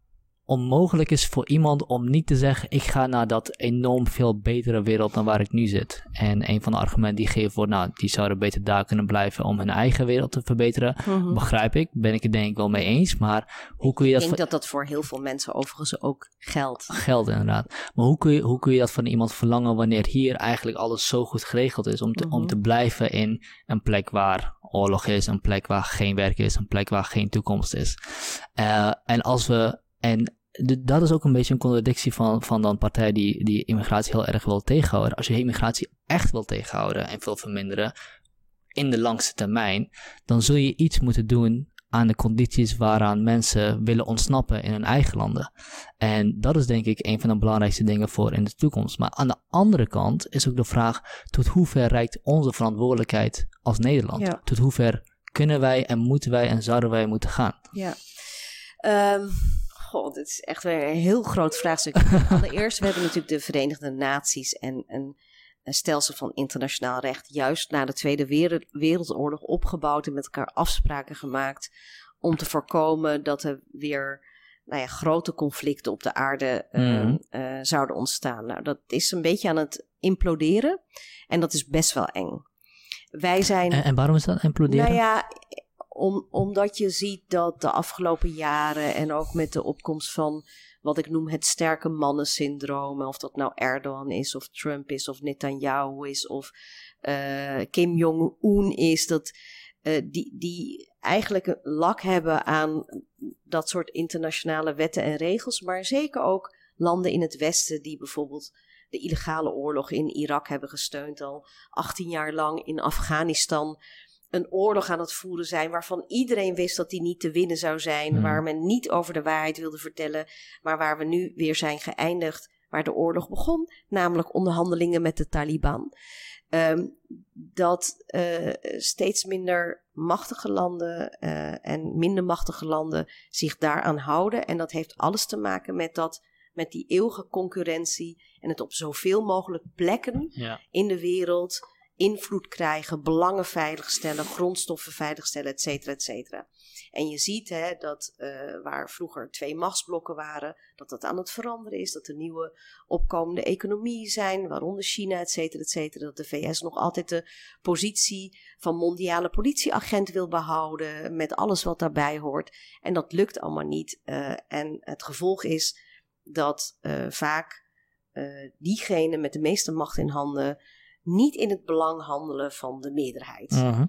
onmogelijk is voor iemand om niet te zeggen: ik ga naar dat enorm veel betere wereld dan waar ik nu zit. En een van de argumenten die geven wordt, nou, die zouden beter daar kunnen blijven om hun eigen wereld te verbeteren.
Mhm.
Begrijp ik, ben ik het denk ik wel mee eens. Maar hoe kun je
Ik
dat
denk
van
dat dat voor heel veel mensen overigens ook geldt.
geld inderdaad. Maar hoe kun, je, hoe kun je dat van iemand verlangen wanneer hier eigenlijk alles zo goed geregeld is om te, om
Mhm.
te blijven in een plek waar oorlog is, een plek waar geen werk is, een plek waar geen toekomst is. Eh, en als we en de- dat is ook een beetje een contradictie van, van dan partij die, die immigratie heel erg wil tegenhouden. Als je immigratie echt wil tegenhouden en wil verminderen in de langste termijn, dan zul je iets moeten doen aan de condities waaraan mensen willen ontsnappen in hun eigen landen. En dat is denk ik een van de belangrijkste dingen voor in de toekomst. Maar aan de andere kant is ook de vraag: tot hoever reikt onze verantwoordelijkheid als Nederland?
Ja.
Tot hoever kunnen wij en moeten wij en zouden wij moeten gaan?
Ja. Ehm, goh, dit is echt weer een heel groot vraagstuk. Allereerst, we hebben natuurlijk de Verenigde Naties en, en stelsel van internationaal recht, juist na de Tweede Wereldoorlog opgebouwd en met elkaar afspraken gemaakt om te voorkomen dat er weer nou ja, grote conflicten op de aarde mm. zouden ontstaan. Nou, dat is een beetje aan het imploderen en dat is best wel eng. Wij zijn.
En, en waarom is dat imploderen?
Nou ja, om, omdat je ziet dat de afgelopen jaren en ook met de opkomst van wat ik noem het sterke mannen-syndroom, of dat nou Erdogan is, of Trump is, of Netanyahu is, of uh, Kim Jong-un is, dat uh, die, die eigenlijk een lak hebben aan dat soort internationale wetten en regels, maar zeker ook landen in het Westen die bijvoorbeeld de illegale oorlog in Irak hebben gesteund al 18 jaar lang in Afghanistan een oorlog aan het voeren zijn waarvan iedereen wist dat die niet te winnen zou zijn, hmm. waar men niet over de waarheid wilde vertellen, maar waar we nu weer zijn geëindigd waar de oorlog begon, namelijk onderhandelingen met de Taliban. Ehm, dat uh, steeds minder machtige landen uh, en minder machtige landen zich daaraan houden. En dat heeft alles te maken met, dat, met die eeuwige concurrentie en het op zoveel mogelijk plekken ja. in de wereld invloed krijgen, belangen veiligstellen, grondstoffen veiligstellen, et cetera, et cetera. En je ziet hè, dat uh, waar vroeger twee machtsblokken waren, dat dat aan het veranderen is, dat er nieuwe opkomende economieën zijn, waaronder China, et cetera, et cetera. Dat de VS nog altijd de positie van mondiale politieagent wil behouden, met alles wat daarbij hoort. En dat lukt allemaal niet. Uh, en het gevolg is dat uh, vaak diegene met de meeste macht in handen niet in het belang handelen van de meerderheid. Uh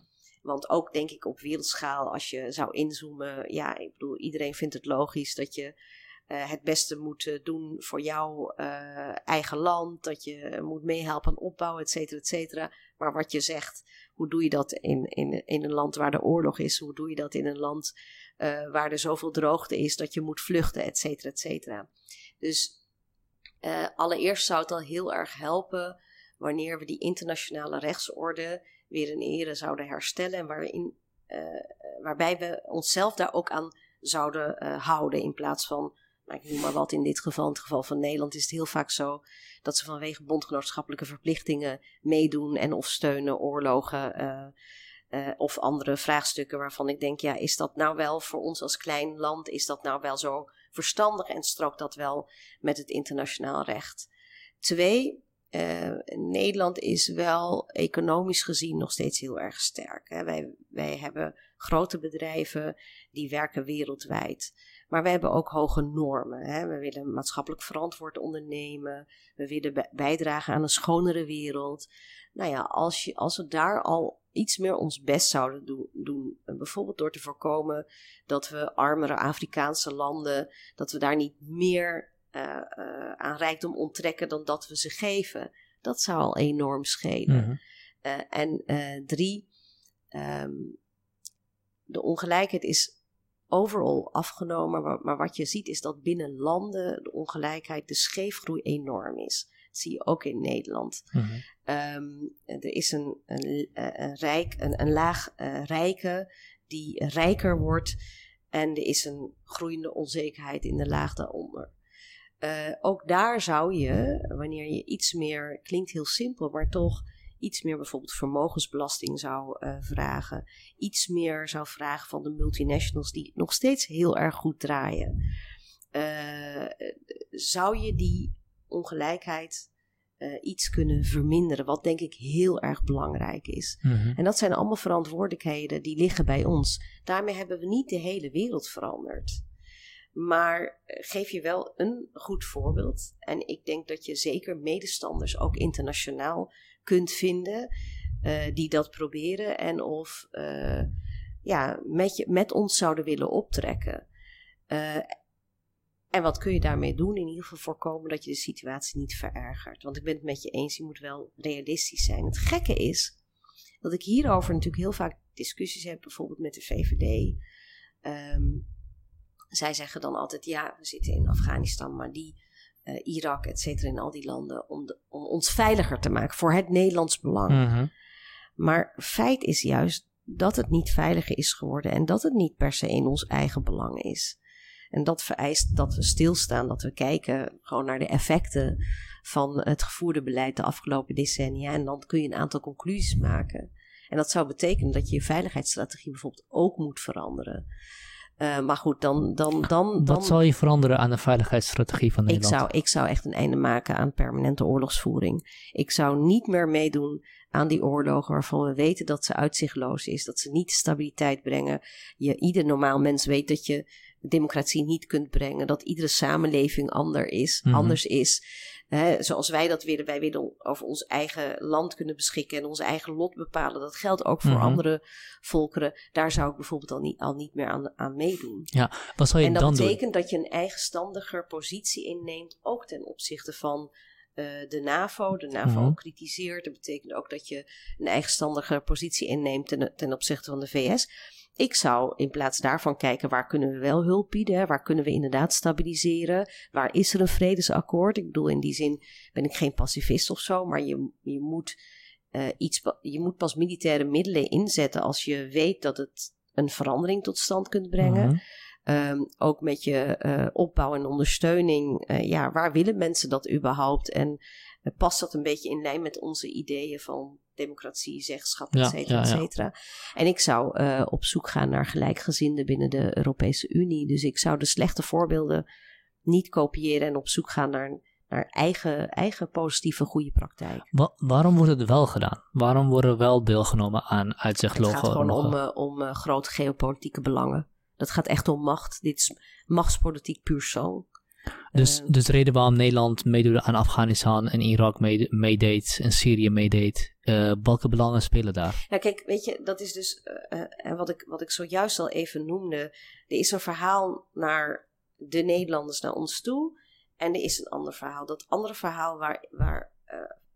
Want ook denk ik op wereldschaal, als je zou inzoomen, ja, ik bedoel, iedereen vindt het logisch dat je uh, het beste moet uh, doen voor jouw uh, eigen land, dat je moet meehelpen aan opbouwen, et cetera, et cetera. Maar wat je zegt, hoe doe je dat in, in, in een land waar de oorlog is? Hoe doe je dat in een land waar er zoveel droogte is dat je moet vluchten, et cetera, et cetera. Dus allereerst zou het al heel erg helpen wanneer we die internationale rechtsorde weer in ere zouden herstellen en waarin, uh, waarbij we onszelf daar ook aan zouden uh, houden in plaats van, nou, ik noem maar wat in dit geval, in het geval van Nederland is het heel vaak zo dat ze vanwege bondgenootschappelijke verplichtingen meedoen en of steunen oorlogen uh, of andere vraagstukken waarvan ik denk, ja, is dat nou wel voor ons als klein land, is dat nou wel zo verstandig en strookt dat wel met het internationaal recht? Twee, uh, Nederland is wel economisch gezien nog steeds heel erg sterk. Hè. Wij, wij hebben grote bedrijven die werken wereldwijd. Maar we hebben ook hoge normen. Hè. We willen maatschappelijk verantwoord ondernemen. We willen bijdragen aan een schonere wereld. Nou ja, als, je, als we daar al iets meer ons best zouden doen, doen, bijvoorbeeld door te voorkomen dat we armere Afrikaanse landen, dat we daar niet meer uh, uh, aan rijkdom onttrekken dan dat we ze geven. Dat zou al enorm schelen. Mm -hmm. uh, en drie, um, de ongelijkheid is overal afgenomen, maar, maar, wat je ziet is dat binnen landen de ongelijkheid, de scheefgroei enorm is. Dat zie je ook in Nederland. Mm -hmm. um, er is een, een, een rijk, een, een laag rijke die rijker wordt. En er is een groeiende onzekerheid in de laag daaronder. Uh, ook daar zou je, wanneer je iets meer, klinkt heel simpel, maar toch iets meer bijvoorbeeld vermogensbelasting zou uh, vragen, iets meer zou vragen van de multinationals die nog steeds heel erg goed draaien, uh, zou je die ongelijkheid iets kunnen verminderen, wat denk ik heel erg belangrijk is. Mm -hmm. En dat zijn allemaal verantwoordelijkheden die liggen bij ons. Daarmee hebben we niet de hele wereld veranderd. Maar eh, geef je wel een goed voorbeeld. En ik denk dat je zeker medestanders ook internationaal kunt vinden uh, die dat proberen en of uh, ja, met, je, met ons zouden willen optrekken. En wat kun je daarmee doen? In ieder geval voorkomen dat je de situatie niet verergert. Want ik ben het met je eens, je moet wel realistisch zijn. Het gekke is dat ik hierover natuurlijk heel vaak discussies heb, bijvoorbeeld met de VVD. Um, zij zeggen dan altijd, ja, we zitten in Afghanistan, maar die, uh, Irak, et cetera, in al die landen, om, de, om ons veiliger te maken voor het Nederlands belang. -hmm. Maar feit is juist dat het niet veiliger is geworden en dat het niet per se in ons eigen belang is. En dat vereist dat we stilstaan, dat we kijken gewoon naar de effecten van het gevoerde beleid de afgelopen decennia. En dan kun je een aantal conclusies maken. En dat zou betekenen dat je je veiligheidsstrategie bijvoorbeeld ook moet veranderen. Uh, maar goed, dan, dan, dan,
Wat zal je veranderen aan de veiligheidsstrategie van Nederland?
Ik zou, ik zou echt een einde maken aan permanente oorlogsvoering. Ik zou niet meer meedoen aan die oorlogen waarvan we weten dat ze uitzichtloos is, dat ze niet stabiliteit brengen. Je, ieder normaal mens weet dat je democratie niet kunt brengen, dat iedere samenleving ander is, mhm. anders is. Zoals wij dat willen, wij willen over ons eigen land kunnen beschikken en ons eigen lot bepalen. Dat geldt ook voor mhm. andere volkeren. Daar zou ik bijvoorbeeld al niet, al niet meer aan, aan meedoen.
Ja, wat zou je
en
dat
betekent dat je een eigenstandiger positie inneemt, ook ten opzichte van uh, de NAVO. De NAVO mm kritiseert. Dat betekent ook dat je een eigenstandige positie inneemt ten, ten opzichte van de VS. Ik zou in plaats daarvan kijken waar kunnen we wel hulp bieden, waar kunnen we inderdaad stabiliseren, waar is er een vredesakkoord. Ik bedoel, in die zin ben ik geen pacifist of zo, maar je, je, moet, uh, iets, je moet pas militaire middelen inzetten als je weet dat het een verandering tot stand kunt brengen. Mhm. Um, ook met je uh, opbouw en ondersteuning. Uh, ja, waar willen mensen dat überhaupt? En past dat een beetje in lijn met onze ideeën van democratie, zeggenschap, et cetera, et cetera. En ik zou op zoek gaan naar gelijkgezinden binnen de Europese Unie. Dus ik zou de slechte voorbeelden niet kopiëren en op zoek gaan naar, naar eigen, eigen positieve goede praktijk.
waarom wordt het wel gedaan? Waarom worden wel deelgenomen aan uitzichtlogen? Het
gaat gewoon om, om grote geopolitieke belangen. Dat gaat echt om macht. Dit is machtspolitiek puur zo.
Dus, uh, dus de reden waarom Nederland meedoet aan Afghanistan en Irak meedeed en Syrië meedeed, uh, welke belangen spelen daar?
Ja, kijk, weet je, dat is dus uh, wat, ik, wat ik zojuist al even noemde. Er is een verhaal naar de Nederlanders, naar ons toe. En er is een ander verhaal. Dat andere verhaal waar, waar,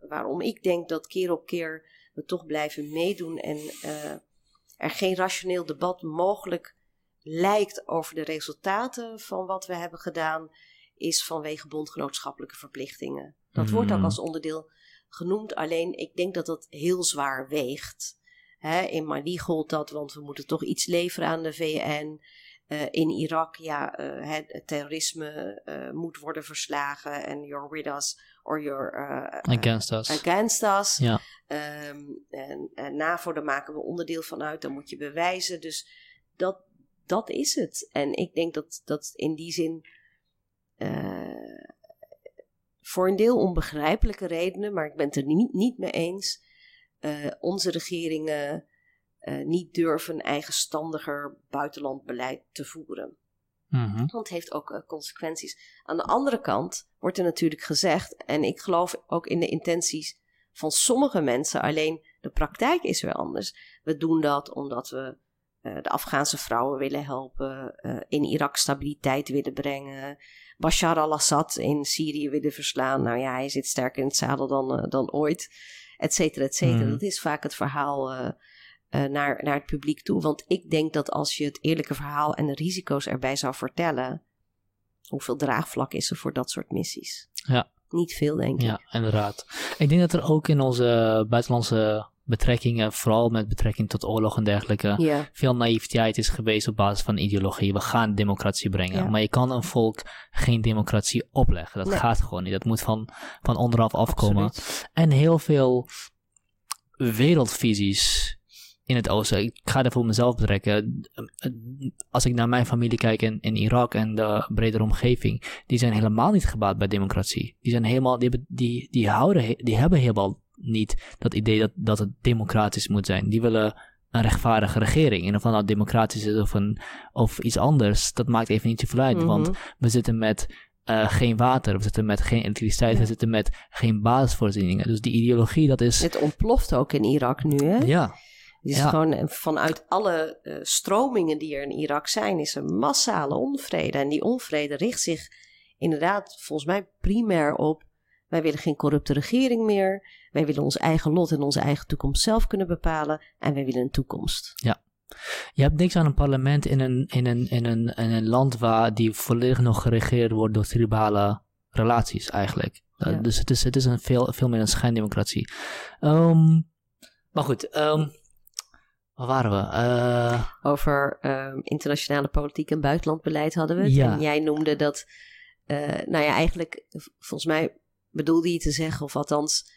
waarom ik denk dat keer op keer we toch blijven meedoen en er geen rationeel debat mogelijk lijkt over de resultaten van wat we hebben gedaan, is vanwege bondgenootschappelijke verplichtingen. Dat wordt ook hmm. als onderdeel genoemd, alleen ik denk dat dat heel zwaar weegt. in Mali gold dat, want we moeten toch iets leveren aan de VN. Uh, eh, in Irak, ja, uh, het, terrorisme uh, moet worden verslagen. En you're with us or you're
against us.
Against us.
Ja.
Um, en, en NAVO, daar maken we onderdeel van uit. Dan moet je bewijzen. Dus dat, dat is het. En ik denk dat dat in die zin uh, voor een deel onbegrijpelijke redenen, maar ik ben het er niet, niet mee eens, uh, onze regeringen uh, niet durven eigenstandiger buitenlandbeleid te voeren. Mm -hmm. Want het heeft ook consequenties. Aan de andere kant wordt er natuurlijk gezegd, en ik geloof ook in de intenties van sommige mensen, alleen de praktijk is weer anders. We doen dat omdat we de Afghaanse vrouwen willen helpen, uh, in Irak stabiliteit willen brengen, Bashar al-Assad in Syrië willen verslaan. Nou ja, hij zit sterker in het zadel dan, uh, dan ooit, et cetera, et cetera. Mm. Dat is vaak het verhaal naar, naar het publiek toe. Want ik denk dat als je het eerlijke verhaal en de risico's erbij zou vertellen, hoeveel draagvlak is er voor dat soort missies?
Ja.
Niet veel, denk
ik. Ja, inderdaad. Ik denk dat er ook in onze buitenlandse betrekkingen, vooral met betrekking tot oorlog en dergelijke, veel naïviteit is geweest op basis van ideologie. We gaan democratie brengen. Maar je kan een volk geen democratie opleggen. Dat gaat gewoon niet. Dat moet van, van onderaf afkomen. En heel veel wereldvisies in het oosten. Ik ga er voor mezelf betrekken. Als ik naar mijn familie kijk in, in Irak en de bredere omgeving, die zijn helemaal niet gebaat bij democratie. Die zijn helemaal, die, die, die houden, die hebben helemaal niet dat idee dat, dat het democratisch moet zijn. Die willen een rechtvaardige regering. En of dat nou democratisch is of, een, of iets anders, dat maakt even niet zoveel uit. Mm Want we zitten met uh, geen water, we zitten met geen elektriciteit, we zitten met geen basisvoorzieningen. Dus die ideologie, dat is...
Het ontploft ook in Irak nu, hè?
Ja.
Dus ja. gewoon eh, vanuit alle uh, stromingen die er in Irak zijn, is er massale onvrede. En die onvrede richt zich inderdaad volgens mij primair op wij willen geen corrupte regering meer. Wij willen ons eigen lot en onze eigen toekomst zelf kunnen bepalen. En wij willen een toekomst.
Ja. Je hebt niks aan een parlement in een, in een, in een, in een land waar die volledig nog geregeerd wordt door tribale relaties eigenlijk. Ja. Uh, dus het is, het is een veel, veel meer een schijndemocratie. Um, maar goed, um, Waar waren we? Uh...
Over uh, internationale politiek en buitenlandbeleid hadden we het. Ja. En jij noemde dat, uh, nou ja, eigenlijk, volgens mij bedoelde je te zeggen, of althans,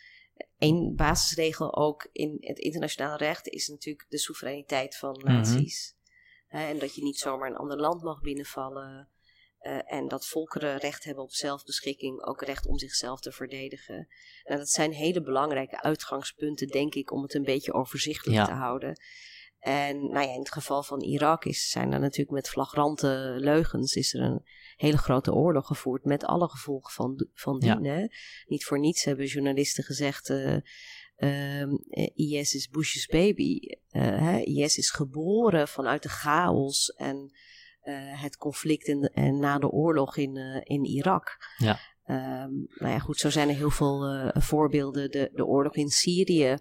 één basisregel ook in het internationale recht is natuurlijk de soevereiniteit van mhm. naties. en dat je niet zomaar een ander land mag binnenvallen. Uh, en dat volkeren recht hebben op zelfbeschikking, ook recht om zichzelf te verdedigen. Nou, dat zijn hele belangrijke uitgangspunten, denk ik, om het een beetje overzichtelijk te houden. En nou ja, in het geval van Irak is, zijn er natuurlijk met flagrante leugens is er een hele grote oorlog gevoerd met alle gevolgen van, van dien. Niet voor niets hebben journalisten gezegd, uh, uh, IS is Bush's baby. Uh, IS is geboren vanuit de chaos en het conflict in en na de oorlog in, in Irak. Ja. Um, nou ja, goed, zo zijn er heel veel voorbeelden. De, de oorlog in Syrië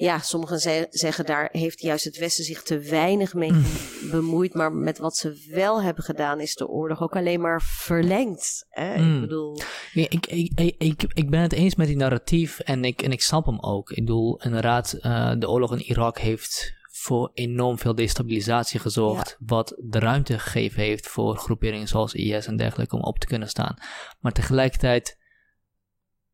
ja, sommigen zeggen daar heeft juist het Westen zich te weinig mee mm. bemoeid. Maar met wat ze wel hebben gedaan, is de oorlog ook alleen maar verlengd. Hè? Ik mm. bedoel.
ik, ik, ik, ik, ben het eens met die narratief en ik, en ik snap hem ook. Ik bedoel, inderdaad, uh, de oorlog in Irak heeft voor enorm veel destabilisatie gezorgd. Wat de ruimte gegeven heeft voor groeperingen zoals IS en dergelijke om op te kunnen staan. Maar tegelijkertijd,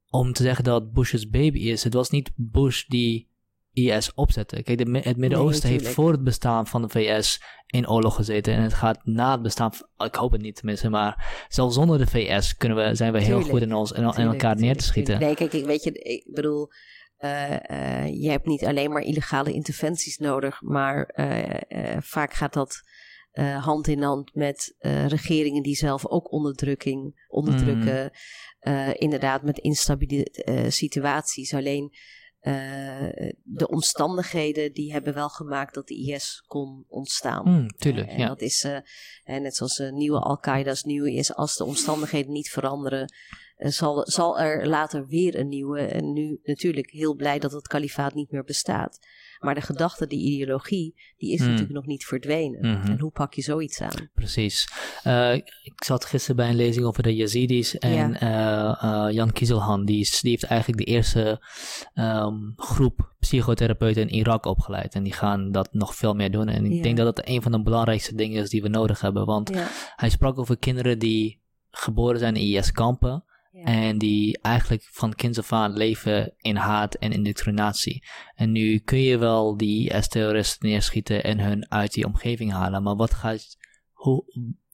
om te zeggen dat Bush's baby is, het was niet Bush die IS opzetten. Kijk, de, het Midden-Oosten heeft voor het bestaan van de VS in oorlog gezeten. En het gaat na het bestaan, ik hoop het niet tenminste, maar zelfs zonder de VS kunnen we, zijn we heel goed in ons en elkaar neer te schieten.
Nee, kijk, ik weet je, ik bedoel, uh, uh, je hebt niet alleen maar illegale interventies nodig, maar uh, vaak gaat dat hand in hand met regeringen die zelf ook onderdrukking onderdrukken. Mm. inderdaad, met instabiele situaties. Alleen uh, de omstandigheden die hebben wel gemaakt dat de IS kon ontstaan.
Mm, tuurlijk, en
ja. dat is uh, net zoals de nieuwe Al-Qaeda's nieuwe is, als de omstandigheden niet veranderen, zal, zal er later weer een nieuwe. En nu natuurlijk heel blij dat het kalifaat niet meer bestaat. Maar de gedachte, die ideologie, die is hmm. natuurlijk nog niet verdwenen. Mhm. En hoe pak je zoiets aan?
Precies. Uh, ik zat gisteren bij een lezing over de Yazidis en ja. uh, uh, Jan Kieselhan, die, die heeft eigenlijk de eerste um, groep psychotherapeuten in Irak opgeleid. En die gaan dat nog veel meer doen. En ik ja. denk dat dat een van de belangrijkste dingen is die we nodig hebben. Want ja. hij sprak over kinderen die geboren zijn in IS-kampen. En die eigenlijk van kinds af aan leven in haat en indoctrinatie. En nu kun je wel die IS-terroristen neerschieten en hun uit die omgeving halen. Maar wat gaat, hoe,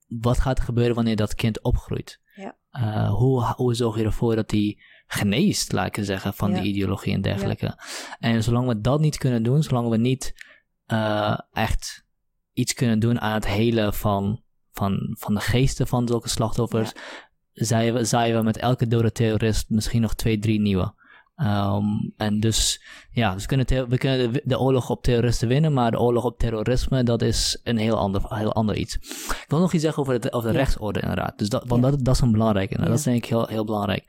wat gaat er gebeuren wanneer dat kind opgroeit? Ja. Uh, hoe, hoe zorg je ervoor dat die geneest, laat ik zeggen, van die ideologie en dergelijke. En zolang we dat niet kunnen doen, zolang we niet uh, echt iets kunnen doen aan het helen van, van, van de geesten van zulke slachtoffers, zaaien we, zaaien we met elke dode terrorist misschien nog twee, drie nieuwe. Um, en dus, ja, we kunnen, we kunnen de, oorlog op terroristen winnen, maar de oorlog op terrorisme, dat is een heel ander, heel ander iets. Ik wil nog iets zeggen over, het, over de rechtsorde, inderdaad. Dus dat, want dat, dat is een belangrijke. Ja. Dat is denk ik heel, heel belangrijk.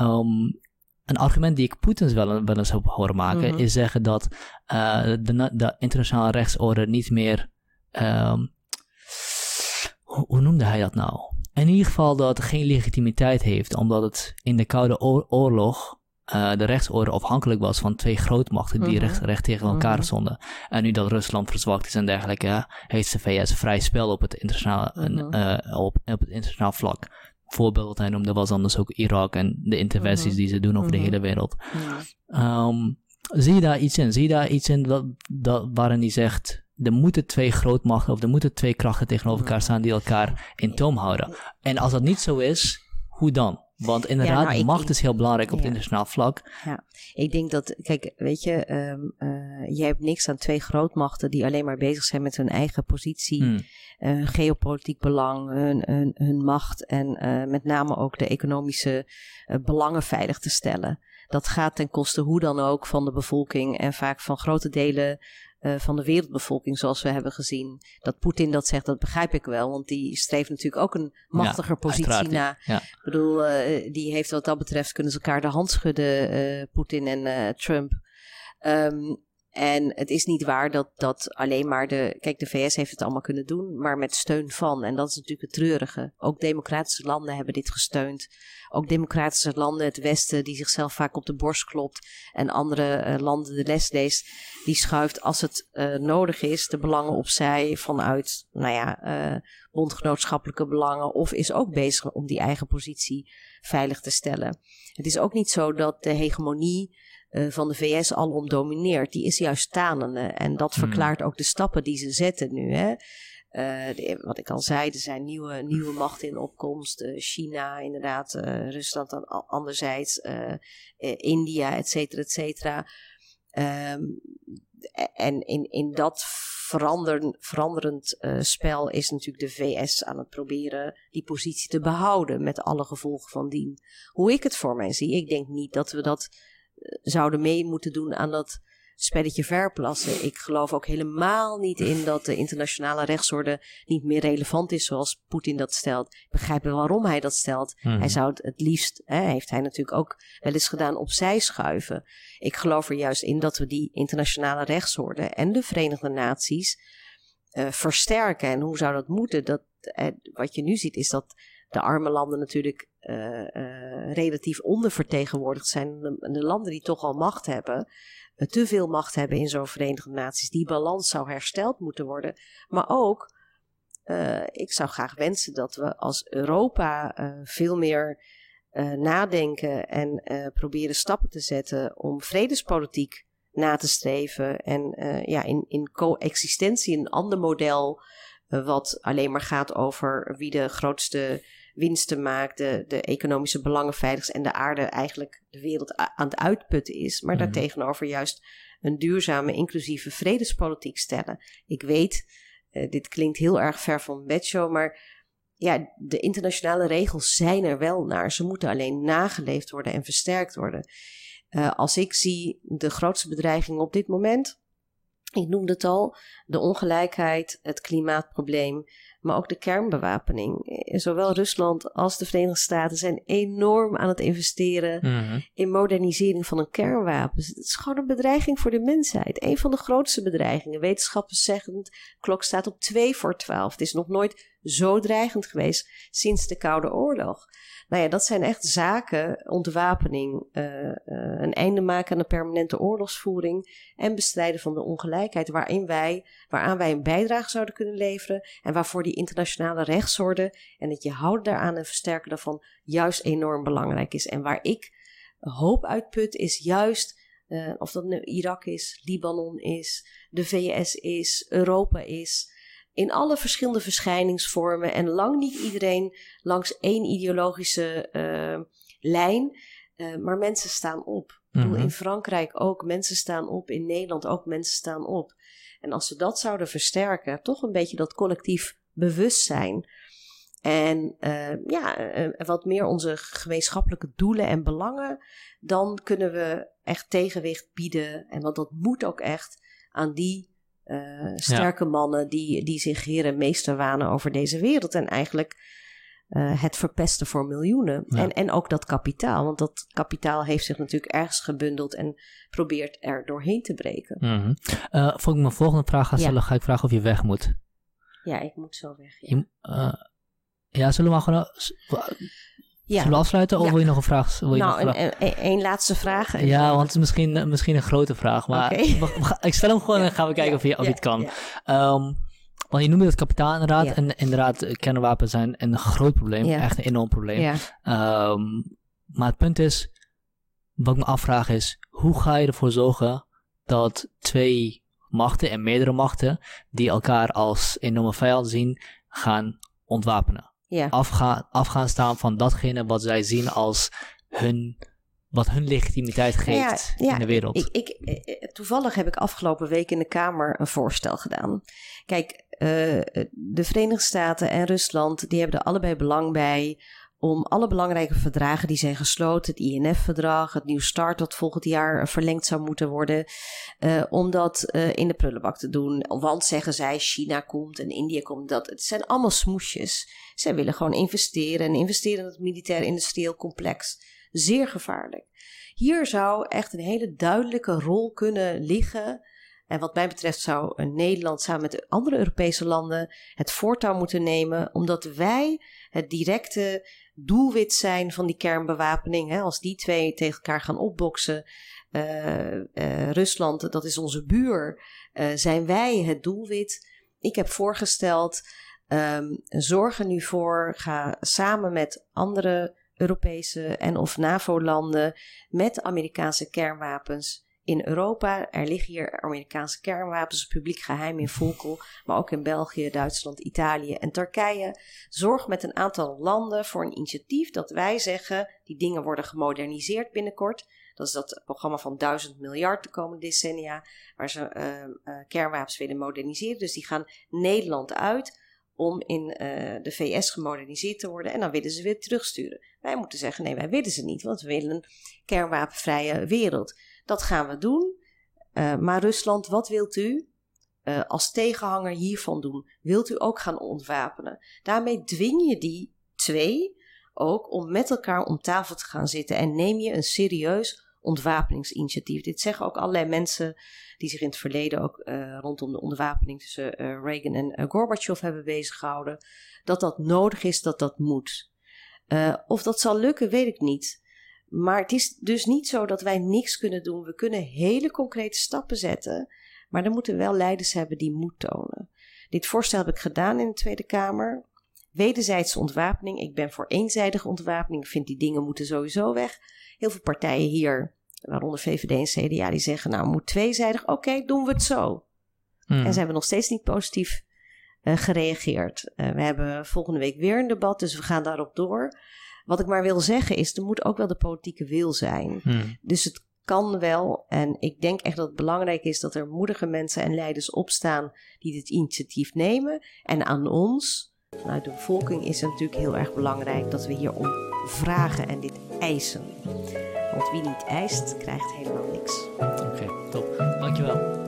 Um, een argument die ik Poetins wel, wel eens heb horen maken, mm -hmm. is zeggen dat uh, de, de, internationale rechtsorde niet meer. Um, hoe, hoe noemde hij dat nou? In ieder geval dat het geen legitimiteit heeft, omdat het in de Koude Oorlog uh, de rechtsorde afhankelijk was van twee grootmachten die mm recht, recht, tegen elkaar mm stonden. En nu dat Rusland verzwakt is en dergelijke, heeft de VS vrij spel op het internationaal, mm uh, op, op het internationaal vlak. Voorbeeld hij noemde was anders ook Irak en de interventies die ze doen over de hele wereld. Um, zie je daar iets in? Zie je daar iets in dat, dat, waarin hij zegt er moeten twee grootmachten of er moeten twee krachten tegenover elkaar staan die elkaar in toom houden. En als dat niet zo is, hoe dan? Want inderdaad, ja, nou, macht is heel belangrijk op het internationaal vlak.
Ja, ik denk dat, kijk, weet je, um, uh, jij hebt niks aan twee grootmachten die alleen maar bezig zijn met hun eigen positie, hmm. uh, geopolitiek belang, hun, hun, hun macht en uh, met name ook de economische belangen veilig te stellen. Dat gaat ten koste hoe dan ook van de bevolking en vaak van grote delen uh, van de wereldbevolking, zoals we hebben gezien. Dat Poetin dat zegt, dat begrijp ik wel, want die streeft natuurlijk ook een machtiger positie na. Ja. Ik bedoel, uh, die heeft wat dat betreft kunnen ze elkaar de hand schudden, uh, Poetin en Trump. Um, En het is niet waar dat, dat alleen maar de. Kijk, de VS heeft het allemaal kunnen doen, maar met steun van. En dat is natuurlijk het treurige. Ook democratische landen hebben dit gesteund. Ook democratische landen, het Westen, die zichzelf vaak op de borst klopt. En andere eh, landen de les leest, die schuift als het uh, nodig is de belangen opzij vanuit, nou ja, uh, bondgenootschappelijke belangen. Of is ook bezig om die eigen positie veilig te stellen. Het is ook niet zo dat de hegemonie uh, van de VS alom domineert. Die is juist tanende. En dat hmm. verklaart ook de stappen die ze zetten nu. Hè. Uh, de, wat ik al zei, er zijn nieuwe, nieuwe machten in opkomst. Uh, China, inderdaad, Rusland dan anderzijds, India, et cetera, et cetera. Um, en in, in dat veranderen, veranderend spel is natuurlijk de VS aan het proberen die positie te behouden met alle gevolgen van dien. Hoe ik het voor mij zie, ik denk niet dat we dat zouden mee moeten doen aan dat spelletje verplassen. Ik geloof ook helemaal niet in dat de internationale rechtsorde niet meer relevant is zoals Poetin dat stelt. Ik begrijp wel waarom hij dat stelt. Mhm. Hij zou het het liefst, hè, heeft hij natuurlijk ook wel eens gedaan, opzij schuiven. Ik geloof er juist in dat we die internationale rechtsorde en de Verenigde Naties uh, versterken. En hoe zou dat moeten? Dat, uh, wat je nu ziet is dat de arme landen natuurlijk uh, uh, relatief ondervertegenwoordigd zijn. De, de, landen die toch al macht hebben, uh, te veel macht hebben in zo'n Verenigde Naties. Die balans zou hersteld moeten worden. Maar ook, ik zou graag wensen dat we als Europa veel meer nadenken en proberen stappen te zetten om vredespolitiek na te streven. En ja, in, in coexistentie een ander model. Wat alleen maar gaat over wie de grootste winsten maakt, de, de economische belangen veiligst en de aarde eigenlijk de wereld aan het uitputten is, maar mm daartegenover juist een duurzame, inclusieve vredespolitiek stellen. Ik weet, uh, dit klinkt heel erg ver van bedshow, maar ja, de internationale regels zijn er wel naar. Ze moeten alleen nageleefd worden en versterkt worden. Uh, als ik zie de grootste bedreiging op dit moment, ik noemde het al, de ongelijkheid, het klimaatprobleem, maar ook de kernbewapening. Zowel Rusland als de Verenigde Staten zijn enorm aan het investeren mhm. in modernisering van een kernwapen. Het is gewoon een bedreiging voor de mensheid. Een van de grootste bedreigingen. Wetenschappers zeggen, de klok staat op 2 voor 12. Het is nog nooit zo dreigend geweest sinds de Koude Oorlog. Nou ja, dat zijn echt zaken, ontwapening, uh, uh, een einde maken aan de permanente oorlogsvoering en bestrijden van de ongelijkheid, waarin wij, waaraan wij een bijdrage zouden kunnen leveren en waarvoor die internationale rechtsorde en het je houden daaraan en versterken daarvan juist enorm belangrijk is. En waar ik hoop uitput is juist, uh, of dat nu Irak is, Libanon is, de VS is, Europa is, in alle verschillende verschijningsvormen en lang niet iedereen langs één ideologische uh, lijn. Uh, maar mensen staan op. Ik bedoel, mhm. in Frankrijk ook, mensen staan op. In Nederland ook, mensen staan op. En als we dat zouden versterken, toch een beetje dat collectief bewustzijn. En uh, ja, wat meer onze gemeenschappelijke doelen en belangen, dan kunnen we echt tegenwicht bieden. En want dat moet ook echt aan die uh, sterke mannen die, die zich heren meester wanen over deze wereld. En eigenlijk uh, het verpesten voor miljoenen. En, en ook dat kapitaal. Want dat kapitaal heeft zich natuurlijk ergens gebundeld en probeert er doorheen te breken.
Mm -hmm. uh, voor ik mijn volgende vraag ga stellen, ga ik vragen of je weg moet.
Ja, ik moet zo weg.
Ja, je, ja zullen we maar gewoon ja. Zullen we afsluiten of wil je nog een vraag? Wil je
nou, nog een, een, een, laatste vraag.
Ja, want het is misschien, misschien een grote vraag. Maar ik stel hem gewoon en gaan we kijken of je, of je het kan. Um, want je noemde het kapitaal inderdaad. En inderdaad, kernwapens zijn een groot probleem. Echt een enorm probleem. Um, maar het punt is, wat ik me afvraag is, hoe ga je ervoor zorgen dat twee machten en meerdere machten, die elkaar als enorme vijand zien, gaan ontwapenen? Afgaan, afgaan staan van datgene wat zij zien als hun, wat hun legitimiteit geeft in de wereld.
Ik, ik, eh, toevallig heb ik afgelopen week in de Kamer een voorstel gedaan. Kijk, uh, de Verenigde Staten en Rusland, die hebben er allebei belang bij om alle belangrijke verdragen die zijn gesloten, het INF-verdrag, het New Start dat volgend jaar verlengd zou moeten worden, uh, om dat uh, in de prullenbak te doen. Want zeggen zij, China komt en India komt, dat het zijn allemaal smoesjes. Zij willen gewoon investeren en investeren in het militair-industrieel complex. Zeer gevaarlijk. Hier zou echt een hele duidelijke rol kunnen liggen En wat mij betreft zou Nederland samen met de andere Europese landen het voortouw moeten nemen, omdat wij het directe doelwit zijn van die kernbewapening. Hè, als die twee tegen elkaar gaan opboksen, uh, uh, Rusland, dat is onze buur, uh, zijn wij het doelwit. Ik heb voorgesteld, um, zorg er nu voor, ga samen met andere Europese en of NAVO-landen met Amerikaanse kernwapens in Europa. Er liggen hier Amerikaanse kernwapens, publiek geheim in Volkel, maar ook in België, Duitsland, Italië en Turkije. Zorg met een aantal landen voor een initiatief dat wij zeggen, die dingen worden gemoderniseerd binnenkort. Dat is dat programma van 1000 miljard de komende decennia, waar ze uh, uh, kernwapens willen moderniseren. Dus die gaan Nederland uit om in uh, de VS gemoderniseerd te worden en dan willen ze weer terugsturen. Wij moeten zeggen: nee, wij willen ze niet, want we willen een kernwapenvrije wereld. Dat gaan we doen. Uh, maar Rusland, wat wilt u uh, als tegenhanger hiervan doen? Wilt u ook gaan ontwapenen? Daarmee dwing je die twee ook om met elkaar om tafel te gaan zitten en neem je een serieus ontwapeningsinitiatief. Dit zeggen ook allerlei mensen die zich in het verleden ook uh, rondom de ontwapening tussen Reagan en Gorbachev hebben bezighouden. Dat dat nodig is, dat dat moet. of dat zal lukken, weet ik niet. Maar het is dus niet zo dat wij niks kunnen doen. We kunnen hele concrete stappen zetten. Maar dan moeten we wel leiders hebben die moed tonen. Dit voorstel heb ik gedaan in de Tweede Kamer. Wederzijdse ontwapening. Ik ben voor eenzijdige ontwapening. Ik vind die dingen moeten sowieso weg. Heel veel partijen hier, waaronder VVD en CDA, die zeggen: Nou, moet tweezijdig. Oké, doen we het zo. Hmm. En ze hebben nog steeds niet positief uh, gereageerd. Uh, we hebben volgende week weer een debat, dus we gaan daarop door. Wat ik maar wil zeggen is, er moet ook wel de politieke wil zijn. Hmm. Dus het kan wel. En ik denk echt dat het belangrijk is dat er moedige mensen en leiders opstaan die dit initiatief nemen. En aan ons, vanuit de bevolking, is het natuurlijk heel erg belangrijk dat we hierom vragen en dit eisen. Want wie niet eist, krijgt helemaal niks.
Oké, okay, top. Dankjewel.